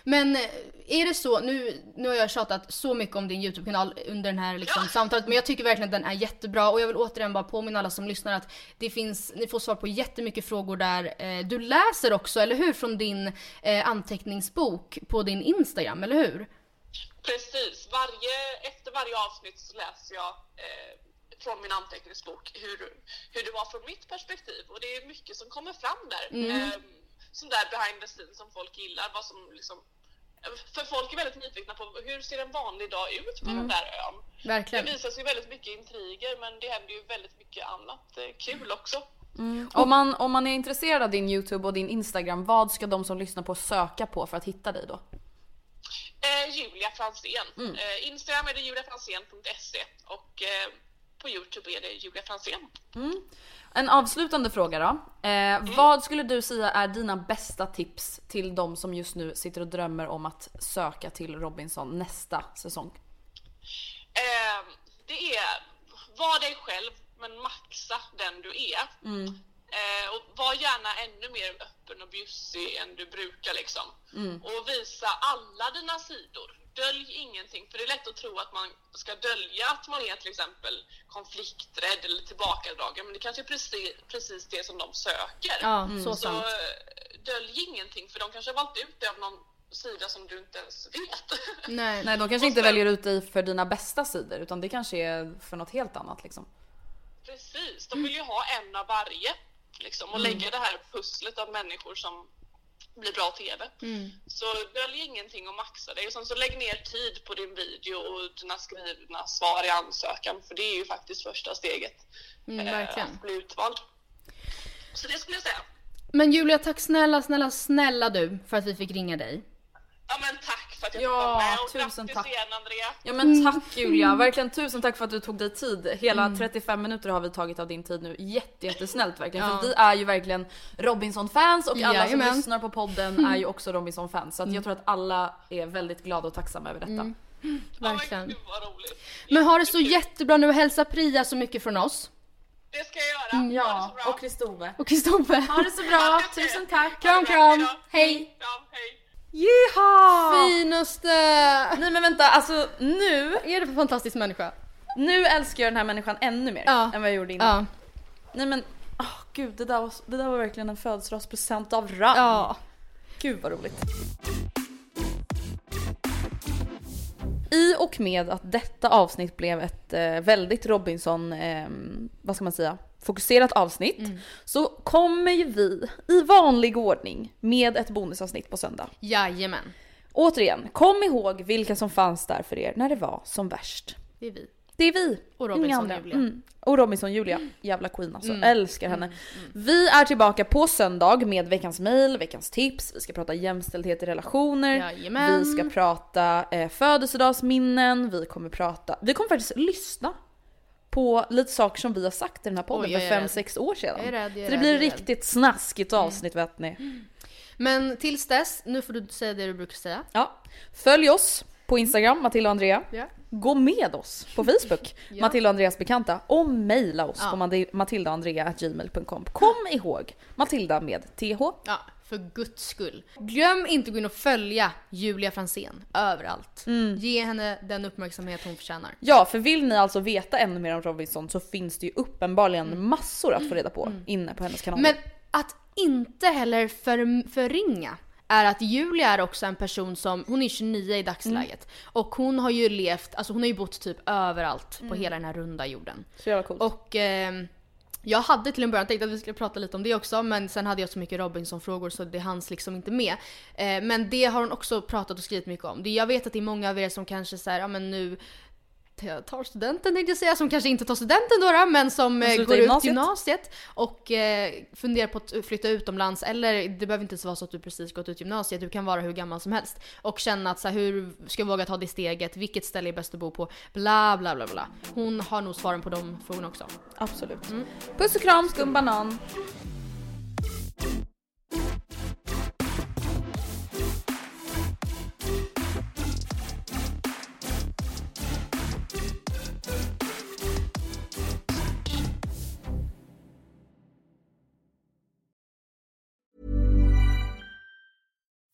Men eh, är det så, nu, nu har jag tjatat så mycket om din YouTube-kanal under den här liksom, samtalet, men jag tycker verkligen att den är jättebra och jag vill återigen bara påminna alla som lyssnar att det finns, ni får svar på jättemycket frågor där. Eh, du läser också, eller hur? Från din anteckningsbok på din Instagram, eller hur? Precis. Varje, efter varje avsnitt så läser jag eh, från min anteckningsbok hur, hur det var från mitt perspektiv. Och det är mycket som kommer fram där. Eh, sån där behind the scenes som folk gillar. Vad som liksom, för folk är väldigt nyfikna på hur ser en vanlig dag ut på den där ön. Det Verkligen. visas ju väldigt mycket intriger men det händer ju väldigt mycket annat eh, kul också. Om man, om man är intresserad av din YouTube och din Instagram, vad ska de som lyssnar på söka på för att hitta dig då? Eh, Julia Franzén. Eh, Instagram är det juliafranzén.se och eh, på Youtube är det Julia Franzén. En avslutande fråga då. Eh, Vad skulle du säga är dina bästa tips till de som just nu sitter och drömmer om att söka till Robinson nästa säsong? Eh, det är var dig själv men maxa den du är. Eh, och var gärna ännu mer öppen och bjussig än du brukar liksom. Och visa alla dina sidor. Dölj ingenting, för det är lätt att tro att man ska dölja att man är till exempel konflikträdd eller tillbakadragen, men det kanske är precis, precis det som de söker. Ja, så Så sant. eh, dölj ingenting, för de kanske har valt ut det av någon sida som du inte ens vet. Nej. Nej, de kanske inte väljer ut dig för dina bästa sidor utan det kanske är för något helt annat liksom. Precis, de vill ju ha en av varje. Liksom, och lägga det här pusslet av människor som blir bra TV. Så dölj ingenting och maxa det. Och sen så lägg ner tid på din video och dina skrivna svar i ansökan. För det är ju faktiskt första steget. Mm, eh, verkligen. Att bli utvald. Så det skulle jag säga. Men Julia, tack snälla, snälla, snälla du för att vi fick ringa dig. Ja men tack att jag Ja, fick vara med och tusen grattis tack. igen Andrea. Ja men tack Julia, verkligen tusen tack för att du tog dig tid. Hela 35 minuter har vi tagit av din tid nu. Jätte, jättesnällt verkligen. Ja. För vi är ju verkligen Robinson-fans och alla Jajamän. som lyssnar på podden är ju också Robinson-fans. Så att jag tror att alla är väldigt glada och tacksamma över detta. Ja, Verkligen. roligt. Men ha det så jättebra nu och hälsa Priya så mycket från oss. Det ska jag göra. Ja, och Kristove. Och Kristoffer. Ha det så bra, tusen tack. Kram kram! Hej! Kram, hej. Jiha! Finaste! Nej men vänta, alltså nu, är det för fantastisk människa? nu älskar jag den här människan ännu mer Ja. än vad jag gjorde innan. Ja. Nej men, åh gud det där, var, det där var verkligen en födelsedagspresent av rang. Ja. Gud vad roligt. I och med att detta avsnitt blev ett eh, väldigt Robinson, eh, vad ska man säga, fokuserat avsnitt så kommer ju vi i vanlig ordning med ett bonusavsnitt på söndag. Jajamän. Återigen, kom ihåg vilka som fanns där för er när det var som värst. Det är vi. Det är vi. Och Robinson. Julia. Mm. Och Robinson Julia. Jävla queen alltså. Älskar henne. Vi är tillbaka på söndag med veckans mail, veckans tips. Vi ska prata jämställdhet i relationer. Jajamän. Vi ska prata eh, födelsedagsminnen. Vi kommer prata... Vi kommer faktiskt lyssna på lite saker som vi har sagt i den här podden Oj, för fem sex år sedan. Jag är rädd, jag är Så det blir rädd. riktigt snaskigt avsnitt vet ni. Men tills dess, nu får du säga det du brukar säga. Ja. Följ oss på Instagram, Matilda och Andrea. Ja. gå med oss på Facebook, Matilda och Andreas bekanta, och mejla oss på matildaandrea.gmail.com. Kom ihåg, Matilda med TH. Ja, för guds skull. Glöm inte att gå in och följa Julia Fransén överallt. Ge henne den uppmärksamhet hon förtjänar. Ja, för vill ni alltså veta ännu mer om Robinson så finns det ju uppenbarligen massor att få reda på inne på hennes kanal. Men att inte heller för, förringa är att Julia är också en person som, hon är 29 i dagsläget. Och hon har ju levt, alltså hon har ju bott typ överallt på hela den här runda jorden. Så jävla coolt. Och ehm, jag hade till en början tänkt att vi skulle prata lite om det också men sen hade jag så mycket Robinson-frågor så det hanns liksom inte med. Eh, men det har hon också pratat och skrivit mycket om. Det, jag vet att det är många av er som kanske säger ja men nu tar studenten tänkte jag säga, som kanske inte tar studenten då, då men som eh, går ut gymnasiet. gymnasiet och eh, funderar på att flytta utomlands eller det behöver inte ens vara så att du precis gått ut gymnasiet, du kan vara hur gammal som helst och känna att så här, hur ska jag våga ta det steget, vilket ställe är bäst att bo på, bla bla bla bla. Hon har nog svaren på de frågorna också. Absolut. Puss och kram, skum banan.